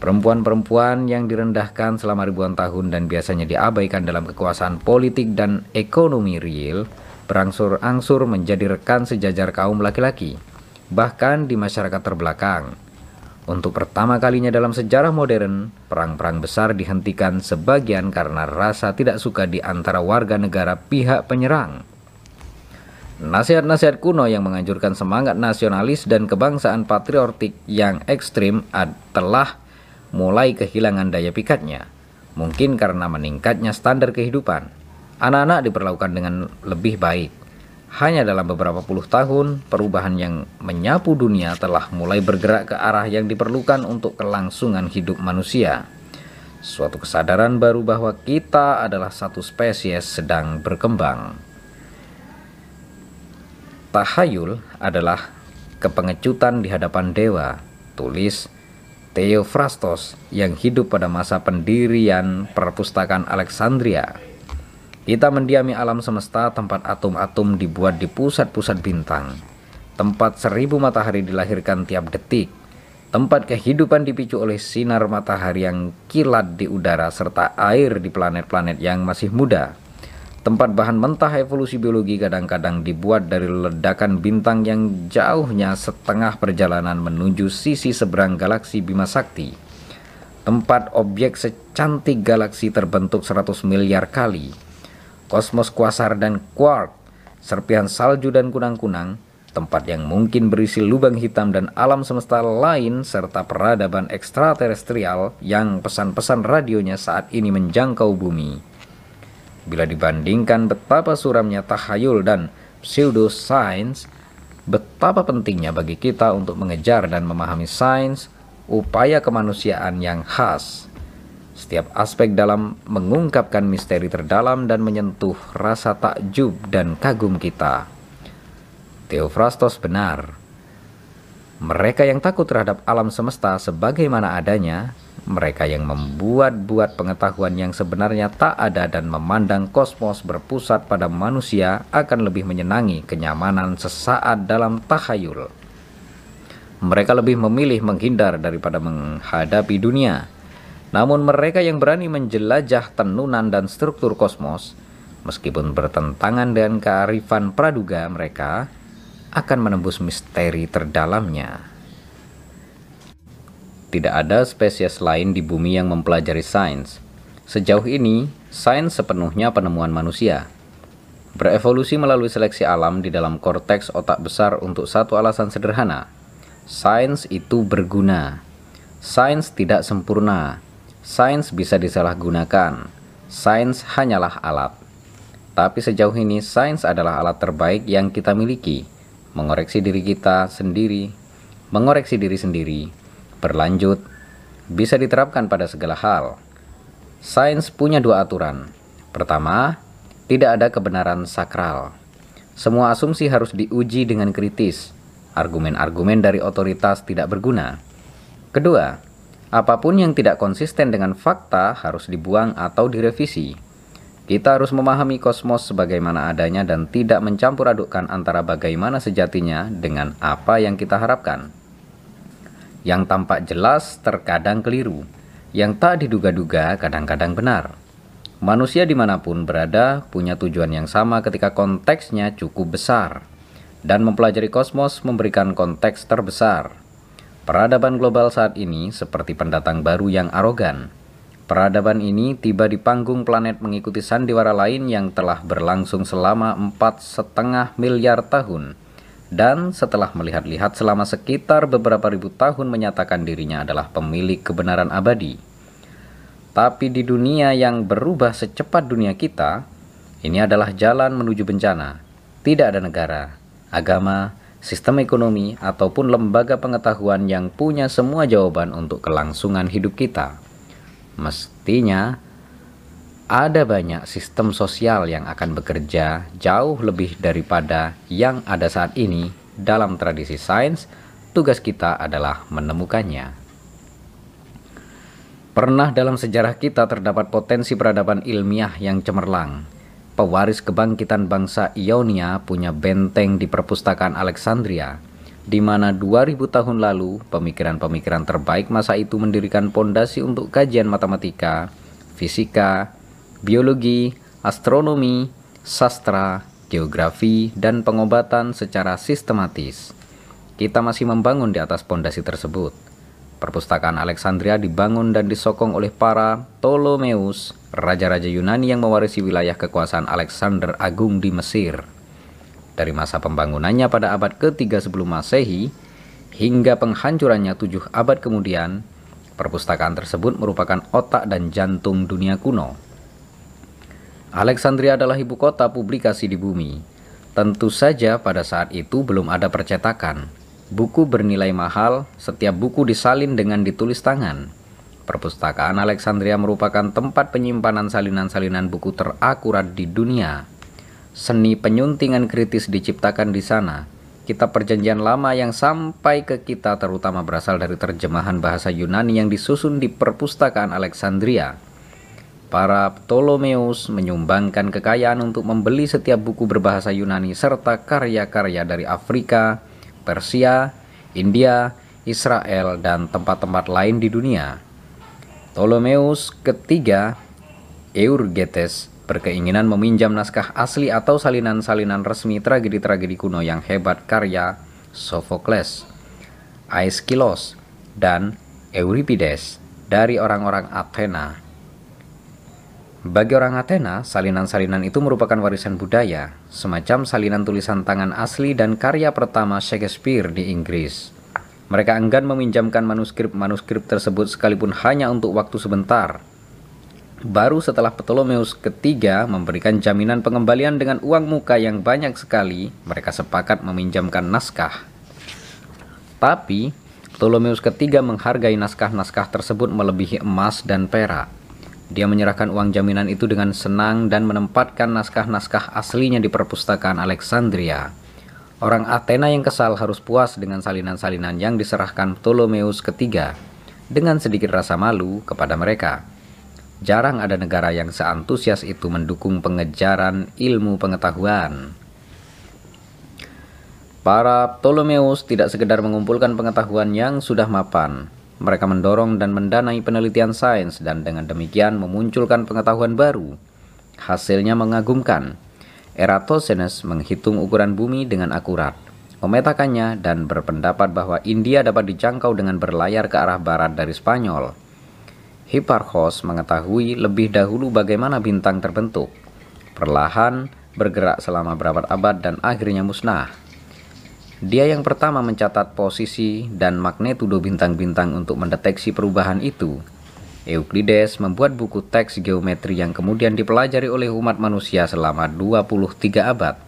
Perempuan-perempuan yang direndahkan selama ribuan tahun dan biasanya diabaikan dalam kekuasaan politik dan ekonomi real berangsur-angsur menjadi rekan sejajar kaum laki-laki, bahkan di masyarakat terbelakang. Untuk pertama kalinya dalam sejarah modern, perang-perang besar dihentikan sebagian karena rasa tidak suka di antara warga negara pihak penyerang. Nasihat-nasihat kuno yang menganjurkan semangat nasionalis dan kebangsaan patriotik yang ekstrim telah mulai kehilangan daya pikatnya. Mungkin karena meningkatnya standar kehidupan. Anak-anak diperlakukan dengan lebih baik. Hanya dalam beberapa puluh tahun, perubahan yang menyapu dunia telah mulai bergerak ke arah yang diperlukan untuk kelangsungan hidup manusia. Suatu kesadaran baru bahwa kita adalah satu spesies sedang berkembang. Tahayul adalah kepengecutan di hadapan dewa, tulis Theophrastos yang hidup pada masa pendirian perpustakaan Alexandria. Kita mendiami alam semesta tempat atom-atom dibuat di pusat-pusat bintang, tempat seribu matahari dilahirkan tiap detik, tempat kehidupan dipicu oleh sinar matahari yang kilat di udara serta air di planet-planet yang masih muda Tempat bahan mentah evolusi biologi kadang-kadang dibuat dari ledakan bintang yang jauhnya setengah perjalanan menuju sisi seberang galaksi Bima Sakti. Tempat objek secantik galaksi terbentuk 100 miliar kali. Kosmos kuasar dan quark, serpihan salju dan kunang-kunang, tempat yang mungkin berisi lubang hitam dan alam semesta lain serta peradaban ekstraterestrial yang pesan-pesan radionya saat ini menjangkau bumi. Bila dibandingkan betapa suramnya tahayul dan pseudoscience, betapa pentingnya bagi kita untuk mengejar dan memahami sains, upaya kemanusiaan yang khas. Setiap aspek dalam mengungkapkan misteri terdalam dan menyentuh rasa takjub dan kagum kita. Theophrastos benar. Mereka yang takut terhadap alam semesta sebagaimana adanya, mereka yang membuat-buat pengetahuan yang sebenarnya tak ada dan memandang kosmos berpusat pada manusia akan lebih menyenangi kenyamanan sesaat dalam tahayul. Mereka lebih memilih menghindar daripada menghadapi dunia. Namun mereka yang berani menjelajah tenunan dan struktur kosmos, meskipun bertentangan dengan kearifan praduga mereka, akan menembus misteri terdalamnya. Tidak ada spesies lain di bumi yang mempelajari sains. Sejauh ini, sains sepenuhnya penemuan manusia. Berevolusi melalui seleksi alam di dalam korteks otak besar untuk satu alasan sederhana. Sains itu berguna. Sains tidak sempurna, Sains bisa disalahgunakan. Sains hanyalah alat. Tapi sejauh ini sains adalah alat terbaik yang kita miliki. Mengoreksi diri kita sendiri, mengoreksi diri sendiri, berlanjut, bisa diterapkan pada segala hal. Sains punya dua aturan. Pertama, tidak ada kebenaran sakral. Semua asumsi harus diuji dengan kritis. Argumen-argumen dari otoritas tidak berguna. Kedua, Apa pun yang tidak konsisten dengan fakta harus dibuang atau direvisi. Kita harus memahami kosmos sebagaimana adanya dan tidak mencampur adukkan antara bagaimana sejatinya dengan apa yang kita harapkan. Yang tampak jelas terkadang keliru, yang tak diduga-duga kadang-kadang benar. Manusia di mana pun berada punya tujuan yang sama ketika konteksnya cukup besar, dan mempelajari kosmos memberikan konteks terbesar. Peradaban global saat ini seperti pendatang baru yang arogan. Peradaban ini tiba di panggung planet mengikuti sandiwara lain yang telah berlangsung selama empat setengah miliar tahun. Dan setelah melihat-lihat selama sekitar beberapa ribu tahun menyatakan dirinya adalah pemilik kebenaran abadi. Tapi di dunia yang berubah secepat dunia kita, ini adalah jalan menuju bencana. Tidak ada negara, agama, sistem ekonomi, ataupun lembaga pengetahuan yang punya semua jawaban untuk kelangsungan hidup kita. Mestinya ada banyak sistem sosial yang akan bekerja jauh lebih daripada yang ada saat ini dalam tradisi sains. Tugas kita adalah menemukannya. Pernah dalam sejarah kita terdapat potensi peradaban ilmiah yang cemerlang, pewaris kebangkitan bangsa Ionia punya benteng di perpustakaan Alexandria, di mana 2000 tahun lalu pemikiran-pemikiran terbaik masa itu mendirikan pondasi untuk kajian matematika, fisika, biologi, astronomi, sastra, geografi, dan pengobatan secara sistematis. Kita masih membangun di atas pondasi tersebut. Perpustakaan Alexandria dibangun dan disokong oleh para Ptolemeus, raja-raja Yunani yang mewarisi wilayah kekuasaan Alexander Agung di Mesir. Dari masa pembangunannya pada abad ke-3 sebelum Masehi hingga penghancurannya tujuh abad kemudian, perpustakaan tersebut merupakan otak dan jantung dunia kuno. Alexandria adalah ibu kota publikasi di bumi. Tentu saja pada saat itu belum ada percetakan. Buku bernilai mahal, setiap buku disalin dengan ditulis tangan Perpustakaan Alexandria merupakan tempat penyimpanan salinan-salinan buku terakurat di dunia. Seni penyuntingan kritis diciptakan di sana. Kitab perjanjian lama yang sampai ke kita terutama berasal dari terjemahan bahasa Yunani yang disusun di perpustakaan Alexandria. Para Ptolemeus menyumbangkan kekayaan untuk membeli setiap buku berbahasa Yunani serta karya-karya dari Afrika, Persia, India, Israel, dan tempat-tempat lain di dunia. Ptolemeus ketiga Eurgetes berkeinginan meminjam naskah asli atau salinan-salinan resmi tragedi-tragedi kuno yang hebat karya Sophocles, Aeschylus, dan Euripides dari orang-orang Athena. Bagi orang Athena, salinan-salinan itu merupakan warisan budaya, semacam salinan tulisan tangan asli dan karya pertama Shakespeare di Inggris. Mereka enggan meminjamkan manuskrip-manuskrip tersebut sekalipun hanya untuk waktu sebentar. Baru setelah Ptolemeus ketiga memberikan jaminan pengembalian dengan uang muka yang banyak sekali, mereka sepakat meminjamkan naskah. Tapi, Ptolemeus ketiga menghargai naskah-naskah tersebut melebihi emas dan perak. Dia menyerahkan uang jaminan itu dengan senang dan menempatkan naskah-naskah aslinya di perpustakaan Alexandria. Orang Athena yang kesal harus puas dengan salinan-salinan yang diserahkan Ptolemeus ketiga dengan sedikit rasa malu kepada mereka. Jarang ada negara yang seantusias itu mendukung pengejaran ilmu pengetahuan. Para Ptolemeus tidak sekedar mengumpulkan pengetahuan yang sudah mapan, mereka mendorong dan mendanai penelitian sains dan dengan demikian memunculkan pengetahuan baru. Hasilnya mengagumkan. Eratosthenes menghitung ukuran bumi dengan akurat, memetakannya dan berpendapat bahwa India dapat dijangkau dengan berlayar ke arah barat dari Spanyol. Hipparchus mengetahui lebih dahulu bagaimana bintang terbentuk. Perlahan bergerak selama berabad-abad dan akhirnya musnah. Dia yang pertama mencatat posisi dan magnitudo bintang-bintang untuk mendeteksi perubahan itu. Euclides membuat buku teks geometri yang kemudian dipelajari oleh umat manusia selama 23 abad.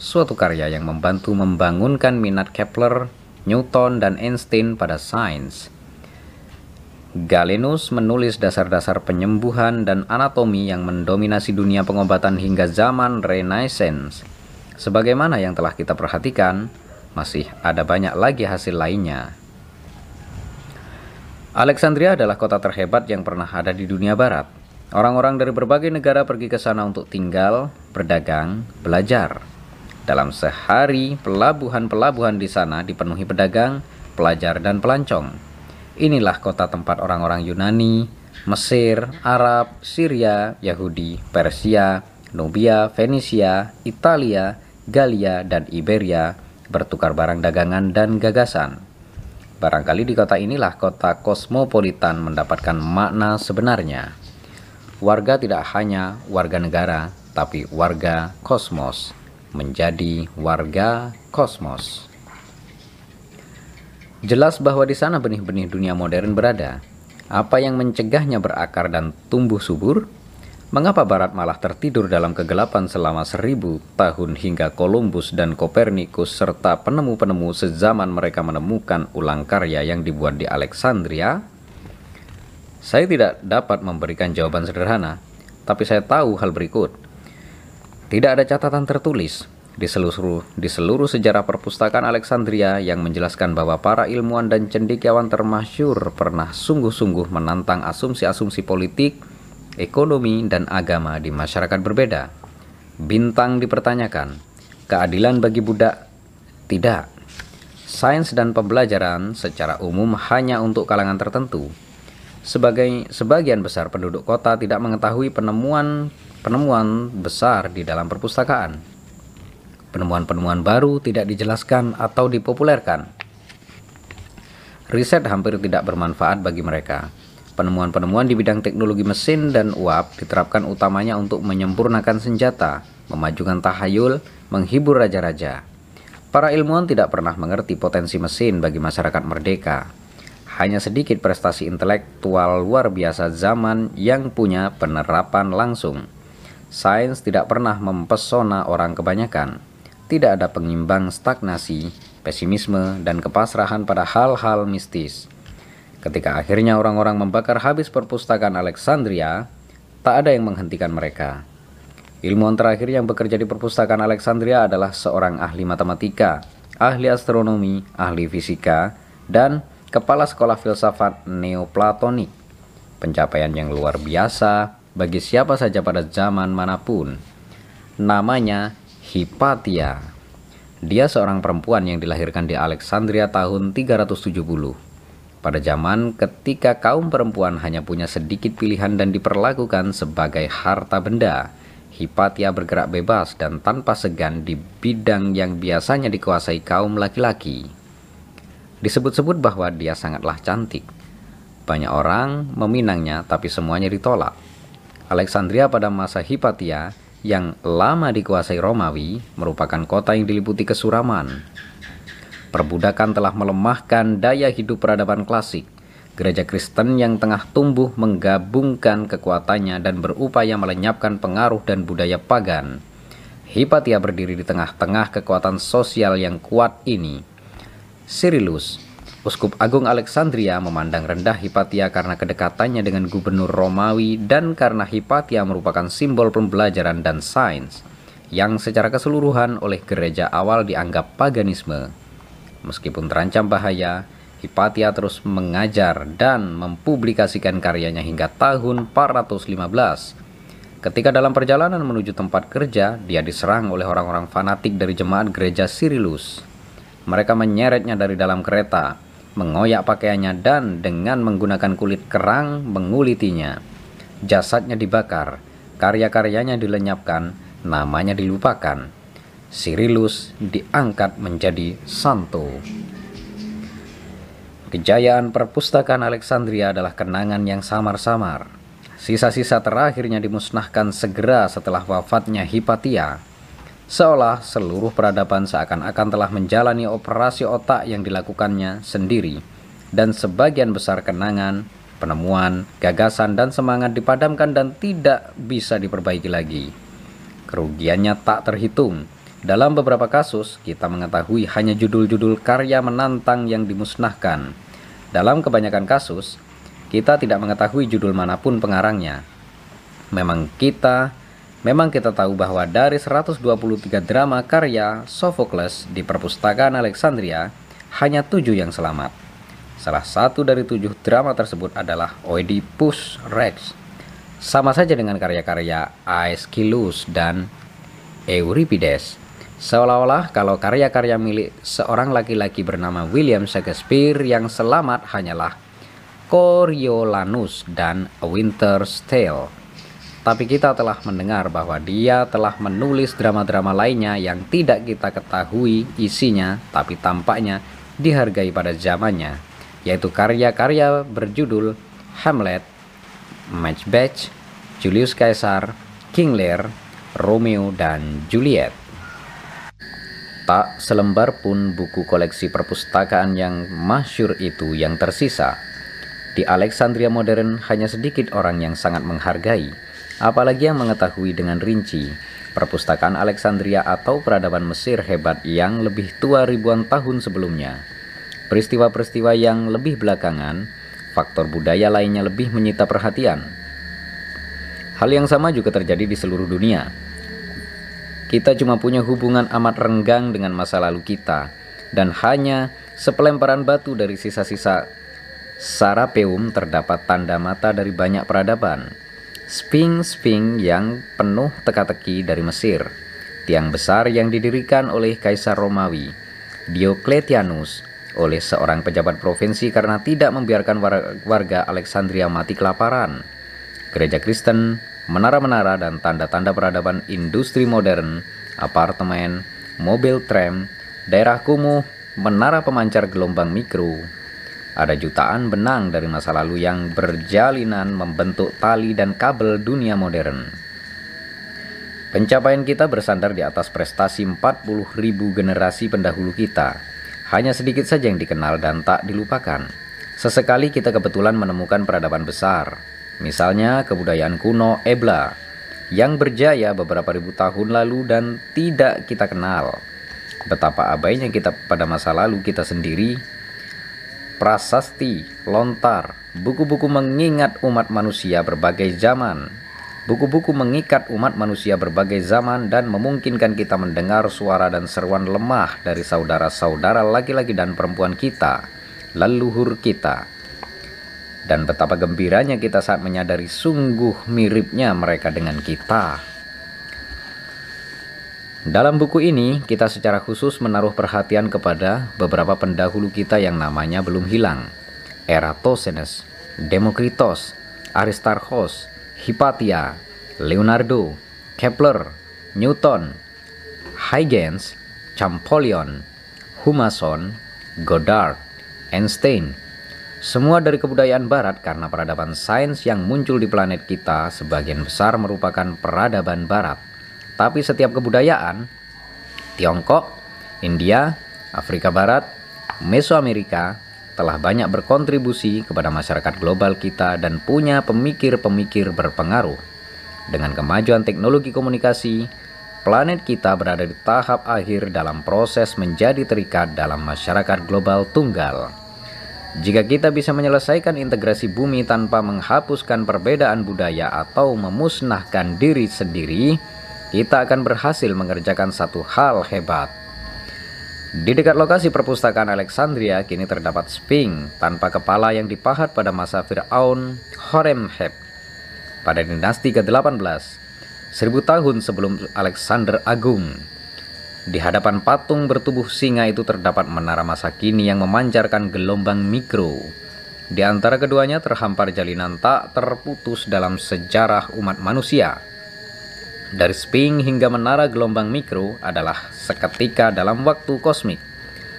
Suatu karya yang membantu membangunkan minat Kepler, Newton, dan Einstein pada sains. Galenus menulis dasar-dasar penyembuhan dan anatomi yang mendominasi dunia pengobatan hingga zaman Renaissance. Sebagaimana yang telah kita perhatikan, masih ada banyak lagi hasil lainnya. Alexandria adalah kota terhebat yang pernah ada di dunia barat. Orang-orang dari berbagai negara pergi ke sana untuk tinggal, berdagang, belajar. Dalam sehari, pelabuhan-pelabuhan di sana dipenuhi pedagang, pelajar, dan pelancong. Inilah kota tempat orang-orang Yunani, Mesir, Arab, Syria, Yahudi, Persia, Nubia, Venesia, Italia, Galia, dan Iberia bertukar barang dagangan dan gagasan. Barangkali di kota inilah kota kosmopolitan mendapatkan makna sebenarnya. Warga tidak hanya warga negara, tapi warga kosmos, menjadi warga kosmos. Jelas bahwa di sana benih-benih dunia modern berada. Apa yang mencegahnya berakar dan tumbuh subur? Mengapa Barat malah tertidur dalam kegelapan selama seribu tahun hingga Columbus dan Copernicus serta penemu-penemu sezaman mereka menemukan ulang karya yang dibuat di Alexandria? Saya tidak dapat memberikan jawaban sederhana, tapi saya tahu hal berikut. Tidak ada catatan tertulis di seluruh, di seluruh sejarah perpustakaan Alexandria yang menjelaskan bahwa para ilmuwan dan cendekiawan termasyur pernah sungguh-sungguh menantang asumsi-asumsi politik, ekonomi, dan agama di masyarakat berbeda. Bintang dipertanyakan, keadilan bagi budak tidak. Sains dan pembelajaran secara umum hanya untuk kalangan tertentu. Sebagai sebagian besar penduduk kota tidak mengetahui penemuan penemuan besar di dalam perpustakaan. Penemuan-penemuan baru tidak dijelaskan atau dipopulerkan. Riset hampir tidak bermanfaat bagi mereka Penemuan-penemuan di bidang teknologi mesin dan uap diterapkan utamanya untuk menyempurnakan senjata, memajukan tahayul, menghibur raja-raja. Para ilmuwan tidak pernah mengerti potensi mesin bagi masyarakat merdeka. Hanya sedikit prestasi intelektual luar biasa zaman yang punya penerapan langsung. Sains tidak pernah mempesona orang kebanyakan. Tidak ada pengimbang stagnasi, pesimisme, dan kepasrahan pada hal-hal mistis. Ketika akhirnya orang-orang membakar habis perpustakaan Alexandria, tak ada yang menghentikan mereka. Ilmuwan terakhir yang bekerja di perpustakaan Alexandria adalah seorang ahli matematika, ahli astronomi, ahli fisika, dan kepala sekolah filsafat Neoplatonik. Pencapaian yang luar biasa bagi siapa saja pada zaman mana pun. Namanya Hipatia. Dia seorang perempuan yang dilahirkan di Alexandria tahun 370. Pada zaman ketika kaum perempuan hanya punya sedikit pilihan dan diperlakukan sebagai harta benda, Hipatia bergerak bebas dan tanpa segan di bidang yang biasanya dikuasai kaum laki-laki. Disebut-sebut bahwa dia sangatlah cantik. Banyak orang meminangnya tapi semuanya ditolak. Alexandria pada masa Hipatia yang lama dikuasai Romawi merupakan kota yang diliputi kesuraman, Perbudakan telah melemahkan daya hidup peradaban klasik. Gereja Kristen yang tengah tumbuh menggabungkan kekuatannya dan berupaya melenyapkan pengaruh dan budaya pagan. Hipatia berdiri di tengah-tengah kekuatan sosial yang kuat ini. Cyrillus, Uskup Agung Alexandria memandang rendah Hipatia karena kedekatannya dengan gubernur Romawi dan karena Hipatia merupakan simbol pembelajaran dan sains. yang secara keseluruhan oleh gereja awal dianggap paganisme. Meskipun terancam bahaya, Hipatia terus mengajar dan mempublikasikan karyanya hingga tahun 415. Ketika dalam perjalanan menuju tempat kerja, dia diserang oleh orang-orang fanatik dari jemaat gereja Sirilus. Mereka menyeretnya dari dalam kereta, mengoyak pakaiannya dan dengan menggunakan kulit kerang mengulitinya. Jasadnya dibakar, karya-karyanya dilenyapkan, namanya dilupakan. Sirilus diangkat menjadi santo. Kejayaan perpustakaan Alexandria adalah kenangan yang samar-samar. Sisa-sisa terakhirnya dimusnahkan segera setelah wafatnya Hipatia. Seolah seluruh peradaban seakan-akan telah menjalani operasi otak yang dilakukannya sendiri, dan sebagian besar kenangan, penemuan, gagasan, dan semangat dipadamkan dan tidak bisa diperbaiki lagi. Kerugiannya tak terhitung. Dalam beberapa kasus, kita mengetahui hanya judul-judul karya menantang yang dimusnahkan. Dalam kebanyakan kasus, kita tidak mengetahui judul mana pun pengarangnya. Memang kita memang kita tahu bahwa dari 123 drama karya Sophocles di perpustakaan Alexandria, hanya tujuh yang selamat. Salah satu dari tujuh drama tersebut adalah Oedipus Rex. Sama saja dengan karya-karya Aeschylus dan Euripides. Seolah-olah kalau karya-karya milik seorang laki-laki bernama William Shakespeare yang selamat hanyalah Coriolanus dan A Winter's Tale. Tapi kita telah mendengar bahwa dia telah menulis drama-drama lainnya yang tidak kita ketahui isinya, tapi tampaknya dihargai pada zamannya, yaitu karya-karya berjudul Hamlet, Macbeth, Julius Caesar, King Lear, Romeo, dan Juliet. Tak selembar pun buku koleksi perpustakaan yang masyur itu yang tersisa. Di Alexandria modern hanya sedikit orang yang sangat menghargai, apalagi yang mengetahui dengan rinci perpustakaan Alexandria atau peradaban Mesir hebat yang lebih tua ribuan tahun sebelumnya. Peristiwa-peristiwa yang lebih belakangan, faktor budaya lainnya lebih menyita perhatian. Hal yang sama juga terjadi di seluruh dunia. Kita cuma punya hubungan amat renggang dengan masa lalu kita, dan hanya sepelemparan batu dari sisa-sisa Sarapeum terdapat tanda mata dari banyak peradaban. Sphinx-sphinx yang penuh teka-teki dari Mesir, tiang besar yang didirikan oleh Kaisar Romawi, Diocletianus, oleh seorang pejabat provinsi karena tidak membiarkan warga Alexandria mati kelaparan. Gereja Kristen menara-menara dan tanda-tanda peradaban industri modern, apartemen, mobil tram, daerah kumuh, menara pemancar gelombang mikro. Ada jutaan benang dari masa lalu yang berjalinan membentuk tali dan kabel dunia modern. Pencapaian kita bersandar di atas prestasi 40 ribu generasi pendahulu kita. Hanya sedikit saja yang dikenal dan tak dilupakan. Sesekali kita kebetulan menemukan peradaban besar, Misalnya kebudayaan kuno Ebla yang berjaya beberapa ribu tahun lalu dan tidak kita kenal. Betapa abainya kita pada masa lalu kita sendiri. Prasasti, lontar, buku-buku mengingat umat manusia berbagai zaman. Buku-buku mengikat umat manusia berbagai zaman dan memungkinkan kita mendengar suara dan seruan lemah dari saudara-saudara laki-laki dan perempuan kita, leluhur kita dan betapa gembiranya kita saat menyadari sungguh miripnya mereka dengan kita. Dalam buku ini, kita secara khusus menaruh perhatian kepada beberapa pendahulu kita yang namanya belum hilang. Eratosthenes, Demokritos, Aristarchus, Hypatia, Leonardo, Kepler, Newton, Huygens, Champollion, Humason, Goddard, Einstein, semua dari kebudayaan barat karena peradaban sains yang muncul di planet kita sebagian besar merupakan peradaban barat. Tapi setiap kebudayaan, Tiongkok, India, Afrika Barat, Mesoamerika, telah banyak berkontribusi kepada masyarakat global kita dan punya pemikir-pemikir berpengaruh. Dengan kemajuan teknologi komunikasi, planet kita berada di tahap akhir dalam proses menjadi terikat dalam masyarakat global tunggal. Jika kita bisa menyelesaikan integrasi bumi tanpa menghapuskan perbedaan budaya atau memusnahkan diri sendiri, kita akan berhasil mengerjakan satu hal hebat. Di dekat lokasi perpustakaan Alexandria kini terdapat Sphinx tanpa kepala yang dipahat pada masa Fir'aun Horemheb pada dinasti ke-18, seribu tahun sebelum Alexander Agung. Di hadapan patung bertubuh singa itu terdapat menara masa kini yang memancarkan gelombang mikro. Di antara keduanya terhampar jalinan tak terputus dalam sejarah umat manusia. Dari Sphinx hingga menara gelombang mikro adalah seketika dalam waktu kosmik.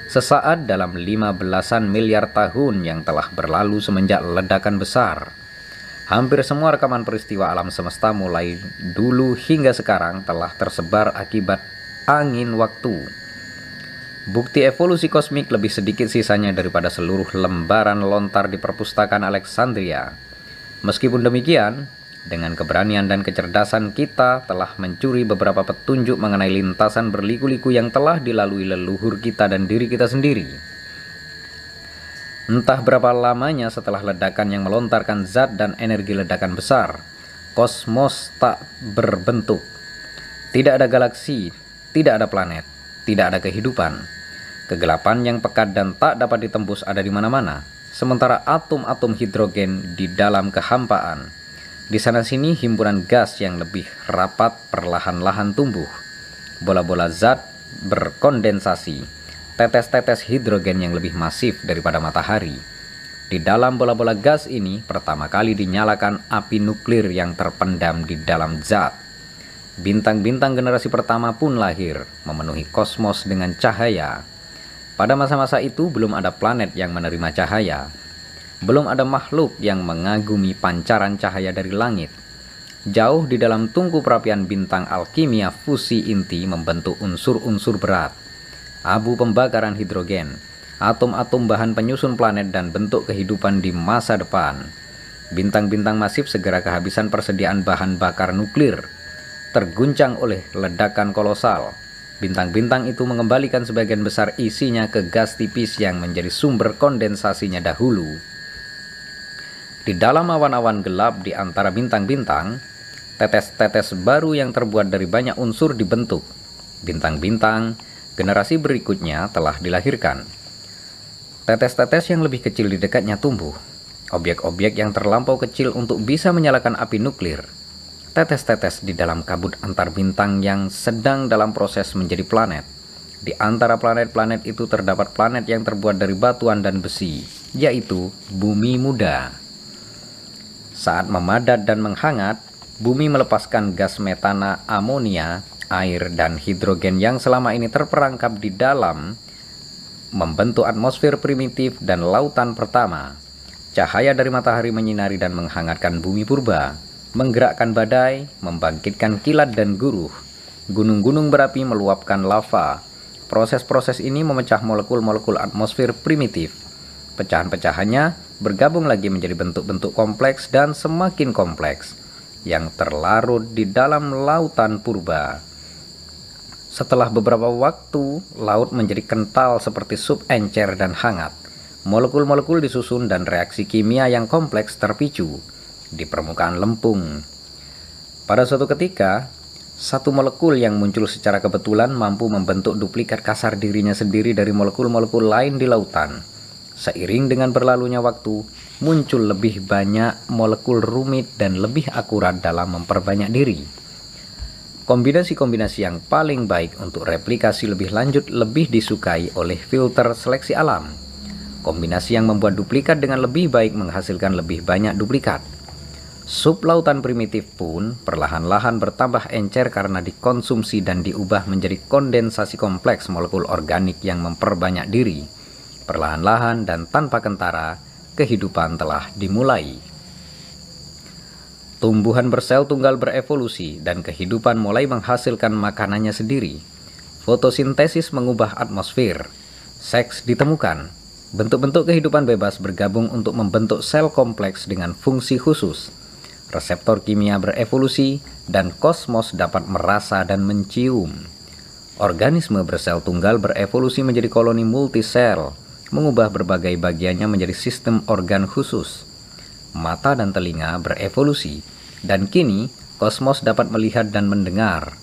Sesaat dalam lima belasan miliar tahun yang telah berlalu semenjak ledakan besar. Hampir semua rekaman peristiwa alam semesta mulai dulu hingga sekarang telah tersebar akibat angin waktu. Bukti evolusi kosmik lebih sedikit sisanya daripada seluruh lembaran lontar di perpustakaan Alexandria. Meskipun demikian, dengan keberanian dan kecerdasan kita telah mencuri beberapa petunjuk mengenai lintasan berliku-liku yang telah dilalui leluhur kita dan diri kita sendiri. Entah berapa lamanya setelah ledakan yang melontarkan zat dan energi ledakan besar, kosmos tak berbentuk. Tidak ada galaksi, tidak ada planet, tidak ada kehidupan. Kegelapan yang pekat dan tak dapat ditembus ada di mana-mana, sementara atom-atom hidrogen di dalam kehampaan di sana-sini himpunan gas yang lebih rapat perlahan-lahan tumbuh. Bola-bola zat berkondensasi, tetes-tetes hidrogen yang lebih masif daripada matahari. Di dalam bola-bola gas ini pertama kali dinyalakan api nuklir yang terpendam di dalam zat. Bintang-bintang generasi pertama pun lahir, memenuhi kosmos dengan cahaya. Pada masa-masa itu belum ada planet yang menerima cahaya, belum ada makhluk yang mengagumi pancaran cahaya dari langit. Jauh di dalam tungku perapian bintang alkimia fusi inti membentuk unsur-unsur berat. Abu pembakaran hidrogen, atom-atom bahan penyusun planet dan bentuk kehidupan di masa depan. Bintang-bintang masif segera kehabisan persediaan bahan bakar nuklir. Terguncang oleh ledakan kolosal, bintang-bintang itu mengembalikan sebagian besar isinya ke gas tipis yang menjadi sumber kondensasinya dahulu. Di dalam awan-awan gelap di antara bintang-bintang, tetes-tetes baru yang terbuat dari banyak unsur dibentuk. Bintang-bintang, generasi berikutnya telah dilahirkan. Tetes-tetes yang lebih kecil di dekatnya tumbuh. Objek-objek yang terlampau kecil untuk bisa menyalakan api nuklir. Tetes-tetes di dalam kabut antar bintang yang sedang dalam proses menjadi planet. Di antara planet-planet itu terdapat planet yang terbuat dari batuan dan besi, yaitu bumi muda. Saat memadat dan menghangat, bumi melepaskan gas metana, amonia, air, dan hidrogen yang selama ini terperangkap di dalam membentuk atmosfer primitif dan lautan pertama. Cahaya dari matahari menyinari dan menghangatkan bumi purba, menggerakkan badai, membangkitkan kilat dan guruh. Gunung-gunung berapi meluapkan lava. Proses-proses ini memecah molekul-molekul atmosfer primitif. Pecahan-pecahannya bergabung lagi menjadi bentuk-bentuk kompleks dan semakin kompleks yang terlarut di dalam lautan purba. Setelah beberapa waktu, laut menjadi kental seperti sup encer dan hangat. Molekul-molekul disusun dan reaksi kimia yang kompleks terpicu di permukaan lempung. Pada suatu ketika, satu molekul yang muncul secara kebetulan mampu membentuk duplikat kasar dirinya sendiri dari molekul-molekul lain di lautan Seiring dengan berlalunya waktu, muncul lebih banyak molekul rumit dan lebih akurat dalam memperbanyak diri. Kombinasi-kombinasi yang paling baik untuk replikasi lebih lanjut lebih disukai oleh filter seleksi alam. Kombinasi yang membuat duplikat dengan lebih baik menghasilkan lebih banyak duplikat. Sublautan primitif pun perlahan-lahan bertambah encer karena dikonsumsi dan diubah menjadi kondensasi kompleks molekul organik yang memperbanyak diri Perlahan-lahan dan tanpa kentara, kehidupan telah dimulai. Tumbuhan bersel tunggal berevolusi dan kehidupan mulai menghasilkan makanannya sendiri. Fotosintesis mengubah atmosfer. Seks ditemukan. Bentuk-bentuk kehidupan bebas bergabung untuk membentuk sel kompleks dengan fungsi khusus. Reseptor kimia berevolusi dan kosmos dapat merasa dan mencium. Organisme bersel tunggal berevolusi menjadi koloni multisel mengubah berbagai bagiannya menjadi sistem organ khusus. Mata dan telinga berevolusi, dan kini kosmos dapat melihat dan mendengar.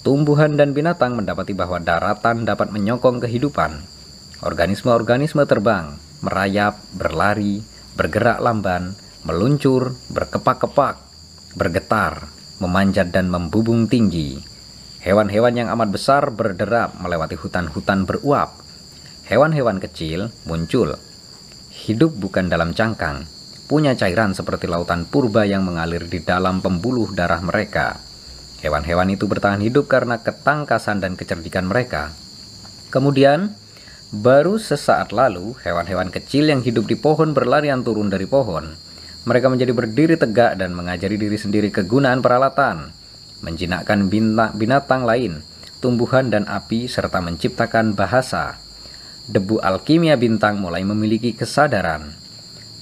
tumbuhan dan binatang mendapati bahwa daratan dapat menyokong kehidupan. Organisme-organisme terbang, merayap, berlari, bergerak lamban, meluncur, berkepak-kepak, bergetar, memanjat dan membubung tinggi. Hewan-hewan yang amat besar berderap melewati hutan-hutan beruap. Hewan-hewan kecil muncul. Hidup bukan dalam cangkang, punya cairan seperti lautan purba yang mengalir di dalam pembuluh darah mereka. Hewan-hewan itu bertahan hidup karena ketangkasan dan kecerdikan mereka. Kemudian, baru sesaat lalu, hewan-hewan kecil yang hidup di pohon berlarian turun dari pohon. Mereka menjadi berdiri tegak dan mengajari diri sendiri kegunaan peralatan, menjinakkan binatang lain, tumbuhan dan api, serta menciptakan bahasa. Debu alkimia bintang mulai memiliki kesadaran.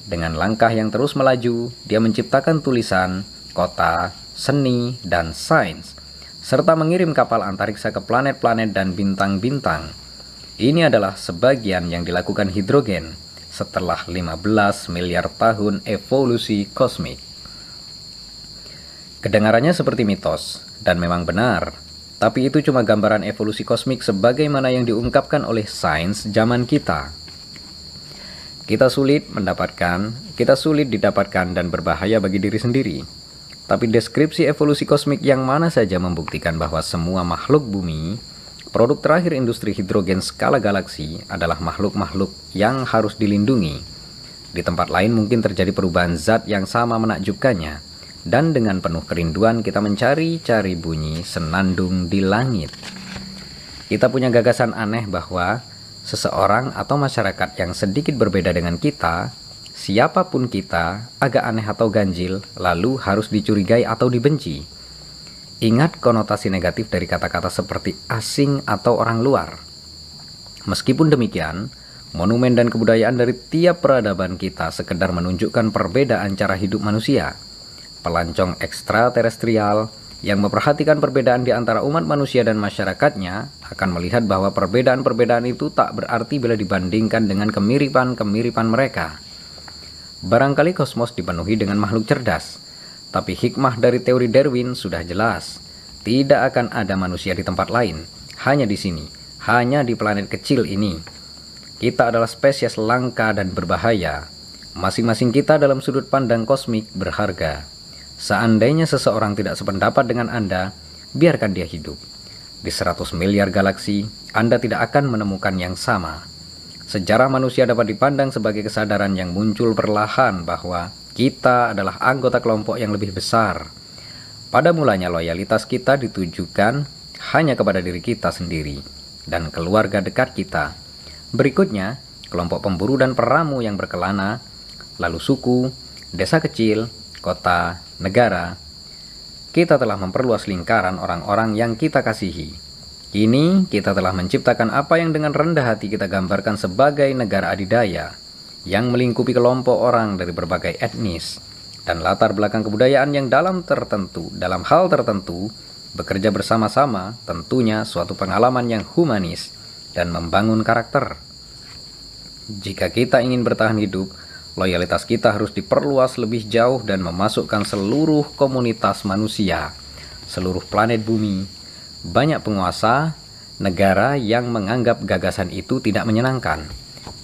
Dengan langkah yang terus melaju, dia menciptakan tulisan, kota, seni, dan sains, serta mengirim kapal antariksa ke planet-planet dan bintang-bintang. Ini adalah sebagian yang dilakukan hidrogen setelah 15 miliar tahun evolusi kosmik. Kedengarannya seperti mitos, dan memang benar, tapi itu cuma gambaran evolusi kosmik sebagaimana yang diungkapkan oleh sains zaman kita. Kita sulit mendapatkan, kita sulit didapatkan dan berbahaya bagi diri sendiri. Tapi deskripsi evolusi kosmik yang mana saja membuktikan bahwa semua makhluk bumi, produk terakhir industri hidrogen skala galaksi adalah makhluk-makhluk yang harus dilindungi. Di tempat lain mungkin terjadi perubahan zat yang sama menakjubkannya, dan dengan penuh kerinduan kita mencari-cari bunyi senandung di langit. Kita punya gagasan aneh bahwa seseorang atau masyarakat yang sedikit berbeda dengan kita siapa pun kita, agak aneh atau ganjil, lalu harus dicurigai atau dibenci. Ingat konotasi negatif dari kata-kata seperti asing atau orang luar. Meskipun demikian, monumen dan kebudayaan dari tiap peradaban kita sekedar menunjukkan perbedaan cara hidup manusia. Pelancong ekstraterestrial yang memperhatikan perbedaan di antara umat manusia dan masyarakatnya akan melihat bahwa perbedaan-perbedaan itu tak berarti bila dibandingkan dengan kemiripan-kemiripan mereka. Barangkali kosmos dipenuhi dengan makhluk cerdas, tapi hikmah dari teori Darwin sudah jelas. Tidak akan ada manusia di tempat lain, hanya di sini, hanya di planet kecil ini. Kita adalah spesies langka dan berbahaya. Masing-masing kita dalam sudut pandang kosmik berharga. Seandainya seseorang tidak sependapat dengan Anda, biarkan dia hidup. Di 100 miliar galaksi, Anda tidak akan menemukan yang sama. Sejarah manusia dapat dipandang sebagai kesadaran yang muncul perlahan bahwa kita adalah anggota kelompok yang lebih besar. Pada mulanya loyalitas kita ditujukan hanya kepada diri kita sendiri dan keluarga dekat kita. Berikutnya, kelompok pemburu dan peramu yang berkelana, lalu suku, desa kecil, kota, negara. Kita telah memperluas lingkaran orang-orang yang kita kasihi Kini kita telah menciptakan apa yang dengan rendah hati kita gambarkan sebagai negara adidaya yang melingkupi kelompok orang dari berbagai etnis dan latar belakang kebudayaan yang dalam tertentu, dalam hal tertentu, bekerja bersama-sama tentunya suatu pengalaman yang humanis dan membangun karakter. Jika kita ingin bertahan hidup, loyalitas kita harus diperluas lebih jauh dan memasukkan seluruh komunitas manusia, seluruh planet bumi, banyak penguasa negara yang menganggap gagasan itu tidak menyenangkan.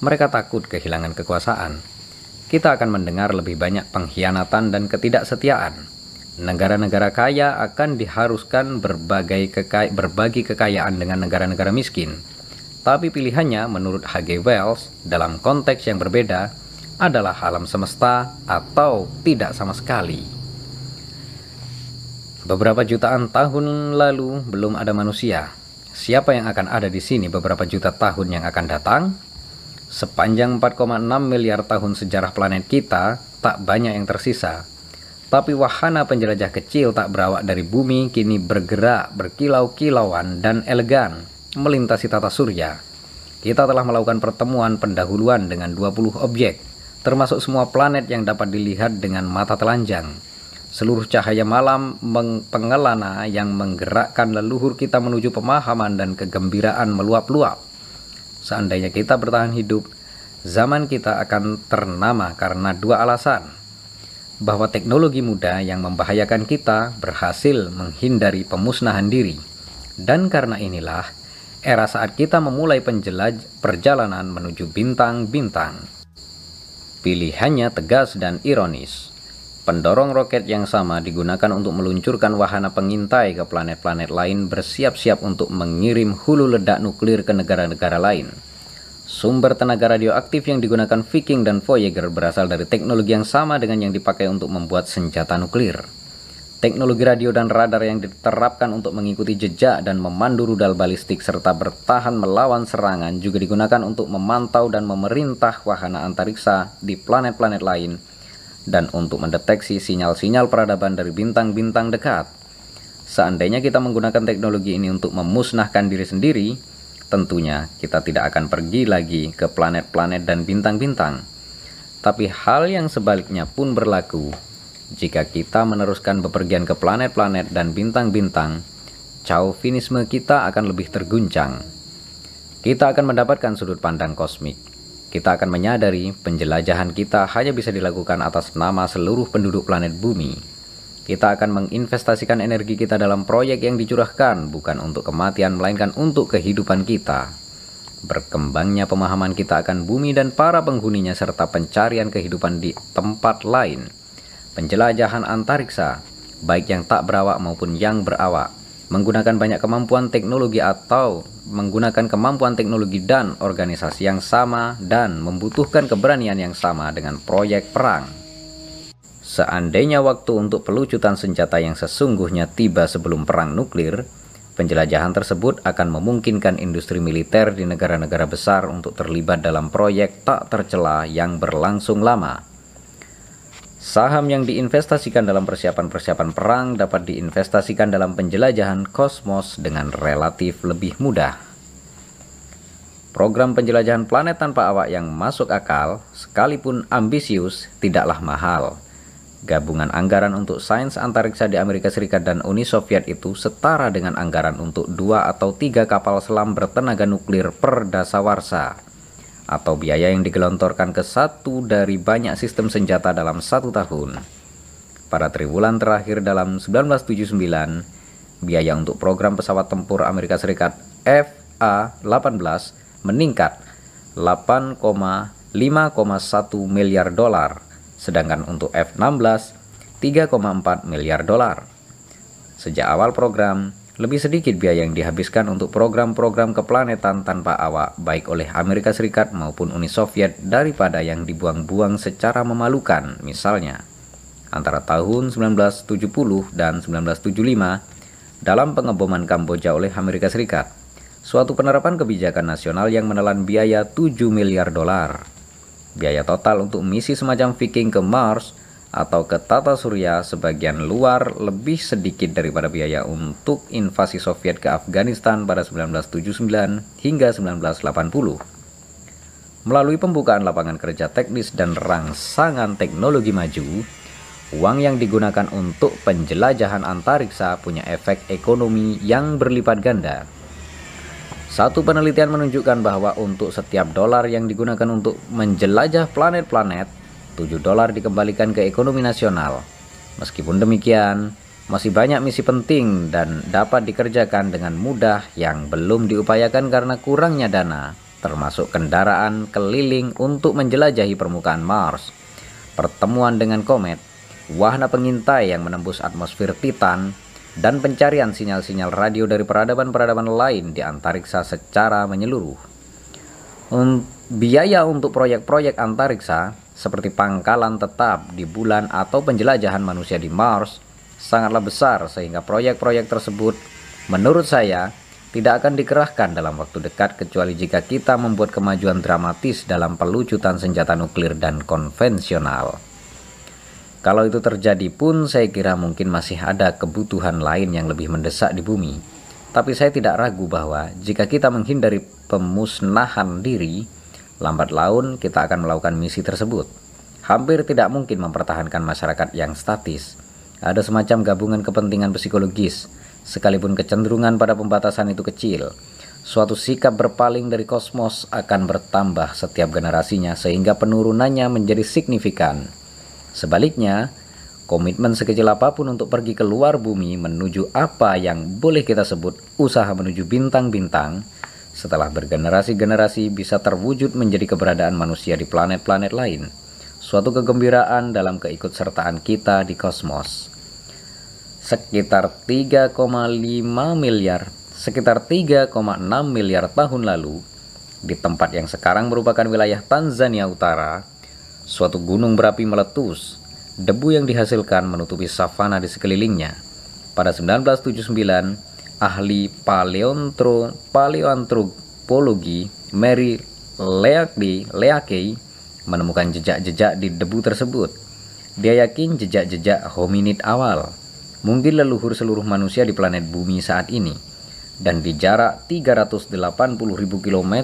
Mereka takut kehilangan kekuasaan. Kita akan mendengar lebih banyak pengkhianatan dan ketidaksetiaan. Negara-negara kaya akan diharuskan berbagai kekay berbagi kekayaan dengan negara-negara miskin. Tapi pilihannya menurut H.G. Wells dalam konteks yang berbeda adalah alam semesta atau tidak sama sekali. Beberapa jutaan tahun lalu belum ada manusia. Siapa yang akan ada di sini beberapa juta tahun yang akan datang? Sepanjang 4,6 miliar tahun sejarah planet kita, tak banyak yang tersisa. Tapi wahana penjelajah kecil tak berawak dari bumi kini bergerak berkilau-kilauan dan elegan melintasi tata surya. Kita telah melakukan pertemuan pendahuluan dengan 20 objek, termasuk semua planet yang dapat dilihat dengan mata telanjang seluruh cahaya malam pengelana yang menggerakkan leluhur kita menuju pemahaman dan kegembiraan meluap-luap. Seandainya kita bertahan hidup, zaman kita akan ternama karena dua alasan. Bahwa teknologi muda yang membahayakan kita berhasil menghindari pemusnahan diri, Dan karena inilah, era saat kita memulai penjelaj perjalanan menuju bintang-bintang. Pilihannya tegas dan ironis. Pendorong roket yang sama digunakan untuk meluncurkan wahana pengintai ke planet-planet lain bersiap-siap untuk mengirim hulu ledak nuklir ke negara-negara lain. Sumber tenaga radioaktif yang digunakan Viking dan Voyager berasal dari teknologi yang sama dengan yang dipakai untuk membuat senjata nuklir. Teknologi radio dan radar yang diterapkan untuk mengikuti jejak dan memandu rudal balistik serta bertahan melawan serangan juga digunakan untuk memantau dan memerintah wahana antariksa di planet-planet lain dan untuk mendeteksi sinyal-sinyal peradaban dari bintang-bintang dekat. Seandainya kita menggunakan teknologi ini untuk memusnahkan diri sendiri, tentunya kita tidak akan pergi lagi ke planet-planet dan bintang-bintang. Tapi hal yang sebaliknya pun berlaku jika kita meneruskan bepergian ke planet-planet dan bintang-bintang, chauvinisme kita akan lebih terguncang. Kita akan mendapatkan sudut pandang kosmik kita akan menyadari penjelajahan kita hanya bisa dilakukan atas nama seluruh penduduk planet bumi. Kita akan menginvestasikan energi kita dalam proyek yang dicurahkan bukan untuk kematian melainkan untuk kehidupan kita. Berkembangnya pemahaman kita akan bumi dan para penghuninya serta pencarian kehidupan di tempat lain. Penjelajahan antariksa, baik yang tak berawak maupun yang berawak, menggunakan banyak kemampuan teknologi atau menggunakan kemampuan teknologi dan organisasi yang sama dan membutuhkan keberanian yang sama dengan proyek perang. Seandainya waktu untuk pelucutan senjata yang sesungguhnya tiba sebelum perang nuklir, penjelajahan tersebut akan memungkinkan industri militer di negara-negara besar untuk terlibat dalam proyek tak tercela yang berlangsung lama. Saham yang diinvestasikan dalam persiapan-persiapan perang dapat diinvestasikan dalam penjelajahan kosmos dengan relatif lebih mudah. Program penjelajahan planet tanpa awak yang masuk akal, sekalipun ambisius, tidaklah mahal. Gabungan anggaran untuk sains antariksa di Amerika Serikat dan Uni Soviet itu setara dengan anggaran untuk dua atau tiga kapal selam bertenaga nuklir per dasawarsa atau biaya yang digelontorkan ke satu dari banyak sistem senjata dalam satu tahun. Pada triwulan terakhir dalam 1979, biaya untuk program pesawat tempur Amerika Serikat FA-18 meningkat 8,5,1 miliar dolar, sedangkan untuk F-16 3,4 miliar dolar. Sejak awal program, lebih sedikit biaya yang dihabiskan untuk program-program keplanetan tanpa awak baik oleh Amerika Serikat maupun Uni Soviet daripada yang dibuang-buang secara memalukan misalnya. Antara tahun 1970 dan 1975 dalam pengeboman Kamboja oleh Amerika Serikat suatu penerapan kebijakan nasional yang menelan biaya 7 miliar dolar. Biaya total untuk misi semacam Viking ke Mars atau ke tata surya sebagian luar lebih sedikit daripada biaya untuk invasi Soviet ke Afghanistan pada 1979 hingga 1980. Melalui pembukaan lapangan kerja teknis dan rangsangan teknologi maju, uang yang digunakan untuk penjelajahan antariksa punya efek ekonomi yang berlipat ganda. Satu penelitian menunjukkan bahwa untuk setiap dolar yang digunakan untuk menjelajah planet-planet, 7 dolar dikembalikan ke ekonomi nasional. Meskipun demikian, masih banyak misi penting dan dapat dikerjakan dengan mudah yang belum diupayakan karena kurangnya dana, termasuk kendaraan keliling untuk menjelajahi permukaan Mars, pertemuan dengan komet, wahana pengintai yang menembus atmosfer Titan, dan pencarian sinyal-sinyal radio dari peradaban-peradaban lain di antariksa secara menyeluruh. Biaya untuk proyek-proyek antariksa seperti pangkalan tetap di bulan atau penjelajahan manusia di Mars sangatlah besar sehingga proyek-proyek tersebut menurut saya tidak akan dikerahkan dalam waktu dekat kecuali jika kita membuat kemajuan dramatis dalam pelucutan senjata nuklir dan konvensional. Kalau itu terjadi pun saya kira mungkin masih ada kebutuhan lain yang lebih mendesak di bumi. Tapi saya tidak ragu bahwa jika kita menghindari pemusnahan diri, Lambat laun kita akan melakukan misi tersebut. Hampir tidak mungkin mempertahankan masyarakat yang statis. Ada semacam gabungan kepentingan psikologis, sekalipun kecenderungan pada pembatasan itu kecil. Suatu sikap berpaling dari kosmos akan bertambah setiap generasinya sehingga penurunannya menjadi signifikan. Sebaliknya, Komitmen sekecil apa pun untuk pergi keluar bumi menuju apa yang boleh kita sebut usaha menuju bintang-bintang setelah bergenerasi-generasi bisa terwujud menjadi keberadaan manusia di planet-planet lain. Suatu kegembiraan dalam keikutsertaan kita di kosmos. Sekitar 3,5 miliar, sekitar 3,6 miliar tahun lalu, di tempat yang sekarang merupakan wilayah Tanzania Utara, suatu gunung berapi meletus debu yang dihasilkan menutupi savana di sekelilingnya. Pada 1979, ahli paleontro, paleoantropologi Mary Leakey, Leakey menemukan jejak-jejak di debu tersebut. Dia yakin jejak-jejak hominid awal, mungkin leluhur seluruh manusia di planet bumi saat ini, dan di jarak 380.000 km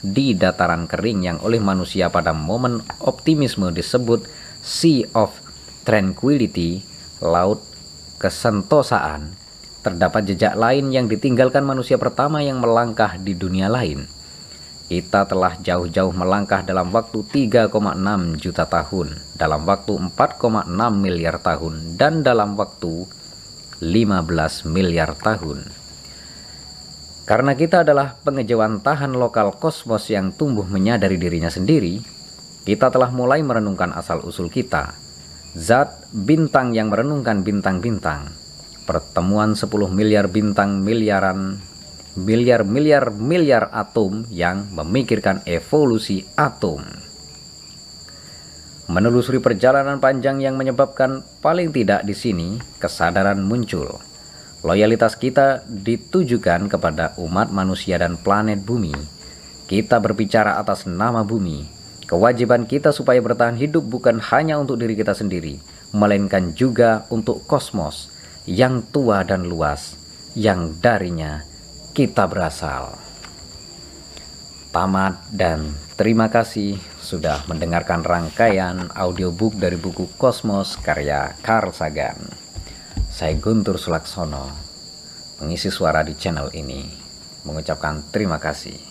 di dataran kering yang oleh manusia pada momen optimisme disebut Sea of Tranquility, laut kesentosaan, terdapat jejak lain yang ditinggalkan manusia pertama yang melangkah di dunia lain. Kita telah jauh-jauh melangkah dalam waktu 3,6 juta tahun, dalam waktu 4,6 miliar tahun, dan dalam waktu 15 miliar tahun. Karena kita adalah pengejauhan tahan lokal kosmos yang tumbuh menyadari dirinya sendiri, kita telah mulai merenungkan asal-usul kita. Zat bintang yang merenungkan bintang-bintang. Pertemuan 10 miliar bintang miliaran miliar-miliar miliar atom yang memikirkan evolusi atom. Menelusuri perjalanan panjang yang menyebabkan paling tidak di sini kesadaran muncul. Loyalitas kita ditujukan kepada umat manusia dan planet bumi. Kita berbicara atas nama bumi, Kewajiban kita supaya bertahan hidup bukan hanya untuk diri kita sendiri, melainkan juga untuk kosmos yang tua dan luas, yang darinya kita berasal. Tamat dan terima kasih sudah mendengarkan rangkaian audiobook dari buku Kosmos karya Carl Sagan. Saya Guntur Sulaksono, pengisi suara di channel ini, mengucapkan terima kasih.